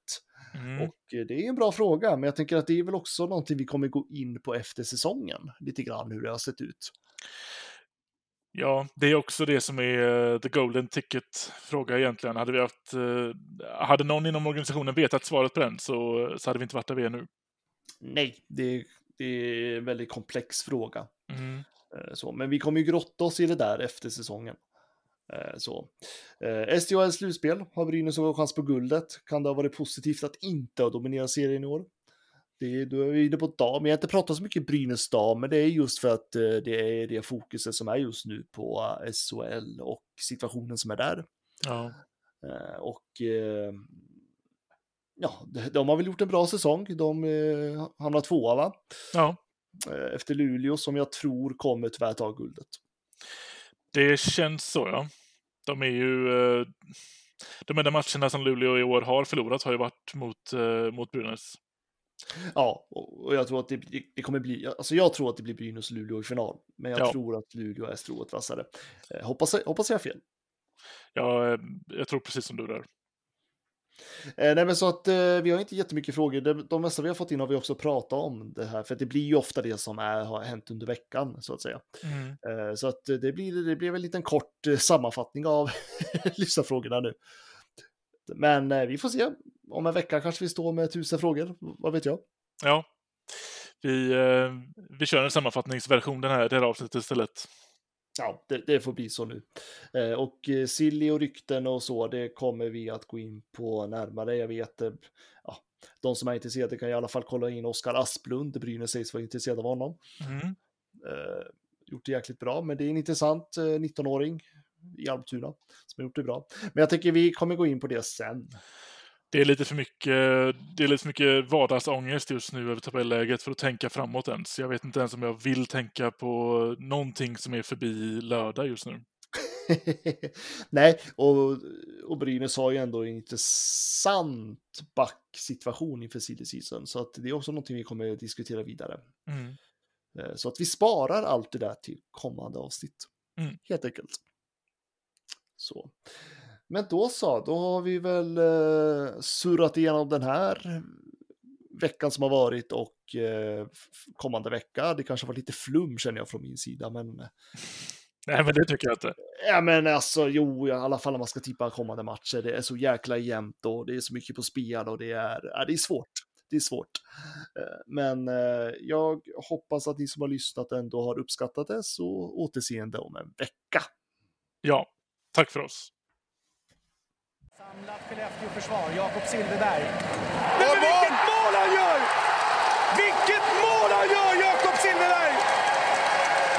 Mm.
Och eh, det är en bra fråga, men jag tänker att det är väl också någonting vi kommer gå in på efter säsongen. Lite grann hur det har sett ut.
Ja, det är också det som är eh, the golden ticket-fråga egentligen. Hade vi haft, eh, hade någon inom organisationen vetat svaret på den så, så hade vi inte varit där vi är nu.
Nej, det, det är en väldigt komplex fråga.
Mm.
Eh, Så, men vi kommer ju grotta oss i det där efter säsongen. Så. SDHL slutspel har Brynäs en chans på guldet. Kan det ha varit positivt att inte ha dominerat serien i år? Det är, då är vi inne på dam. Jag har inte pratat så mycket Brynäs dam, men det är just för att eh, det är det fokuset som är just nu på eh, SHL och situationen som är där.
Ja.
Eh, Och eh, ja, de, har väl gjort en bra säsong. De hamnar tvåa, va?
ja,
Efter Luleå som jag tror kommer tyvärr ta guldet.
det känns så ja. De är ju... De enda matcherna som Luleå i år har förlorat har ju varit mot, mot Brynäs.
Ja, och jag tror att det, det kommer bli, alltså jag tror att det blir Brynäs och Luleå i final, men jag
Ja.
tror att Luleå är strået vassare. Eh, hoppas, hoppas jag har fel.
Jag, eh, jag tror precis som du där.
Eh, nej, men så att eh, vi har inte jättemycket frågor. De, de mesta vi har fått in har vi också pratat om det här, för det blir ju ofta det som är, har hänt under veckan, så att säga.
Mm.
Eh, så att det blir, det blir en liten kort sammanfattning av lyssnarfrågorna nu. Men vi får se. Om en vecka kanske vi står med tusen frågor, vad vet jag.
Ja. Vi, eh, vi kör en sammanfattningsversion den här, det här avsnittet istället.
Ja, det, det får bli så nu. Eh, och eh, Silly och rykten och så, det kommer vi att gå in på närmare. Jag vet, eh, ja, de som är intresserade kan i alla fall kolla in Oskar Asplund. Brynäs sägs vara intresserad av honom.
Mm.
Eh, gjort det jäkligt bra, men det är en intressant eh, 19-åring i Almtuna som har gjort det bra. Men jag tänker vi kommer gå in på det sen.
det är lite för mycket, det är lite för mycket vardagsångest just nu över tabelläget för att tänka framåt ens. Jag vet inte ens om jag vill tänka på någonting som är förbi lördag just nu.
Nej, och, och Brynäs har ju ändå en intressant backsituation inför silly season, så att det är också någonting vi kommer att diskutera vidare.
Mm.
Eh, Så att vi sparar allt det där till kommande avsnitt,
Mm.
helt enkelt. Så. Men då så, då har vi väl eh, surrat igenom den här veckan som har varit och eh, kommande vecka. Det kanske var lite flum känner jag från min sida, men
Nej, men det tycker jag inte.
Ja men alltså jo, i alla fall när man ska tippa kommande matcher. Det är så jäkla jämnt och det är så mycket på spel och det är, ja, det är svårt. Det är svårt. Eh, Men eh, jag hoppas att ni som har lyssnat ändå har uppskattat det så återseende om en vecka.
Ja, tack för oss.
Samlat Skellefteå-försvar, Jakob Silfverberg. Nej, men vilket mål han gör! Vilket mål han gör, Jakob Silfverberg!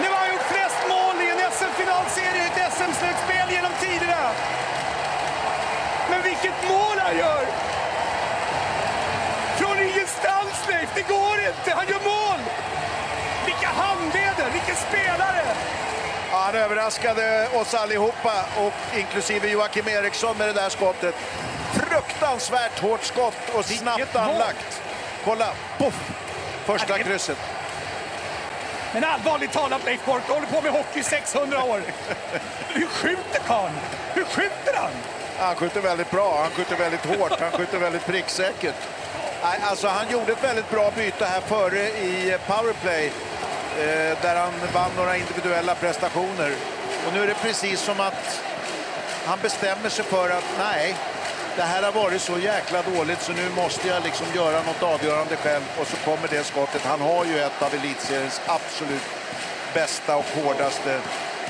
Nu har han gjort flest mål i en SM-finalserie i ett SM-slutspel genom tiderna. Men vilket mål han gör! Från ingenstans, Leif! Det går inte! Han gör mål!
Han överraskade oss allihopa, och inklusive Joakim Eriksson med det där skottet. Fruktansvärt hårt skott och snabbt anlagt. Kolla, poff! Första krysset.
Men allvarligt talat, Leif Boork, du håller på med hockey i 600 år. Hur skjuter karln? Hur skjuter han?
Han skjuter väldigt bra, han skjuter väldigt hårt, han skjuter väldigt pricksäkert. Alltså, han gjorde ett väldigt bra byte här före i powerplay där han vann några individuella prestationer. Och nu är det precis som att han bestämmer sig för att nej, det här har varit så jäkla dåligt så nu måste jag liksom göra något avgörande själv och så kommer det skottet. Han har ju ett av elitseriens absolut bästa och hårdaste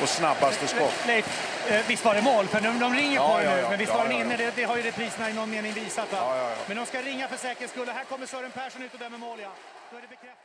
och snabbaste skott.
Leif, eh, visst var det mål? För de, de ringer
Ja,
på
ja,
nu.
ja.
Men visst var den
ja, ja.
inne? Det, det har ju repriserna i någon mening visat. Men de ska ringa för säkerhets skull. Och här kommer Sören Persson ut och dömer mål, ja. Då är det bekräftat.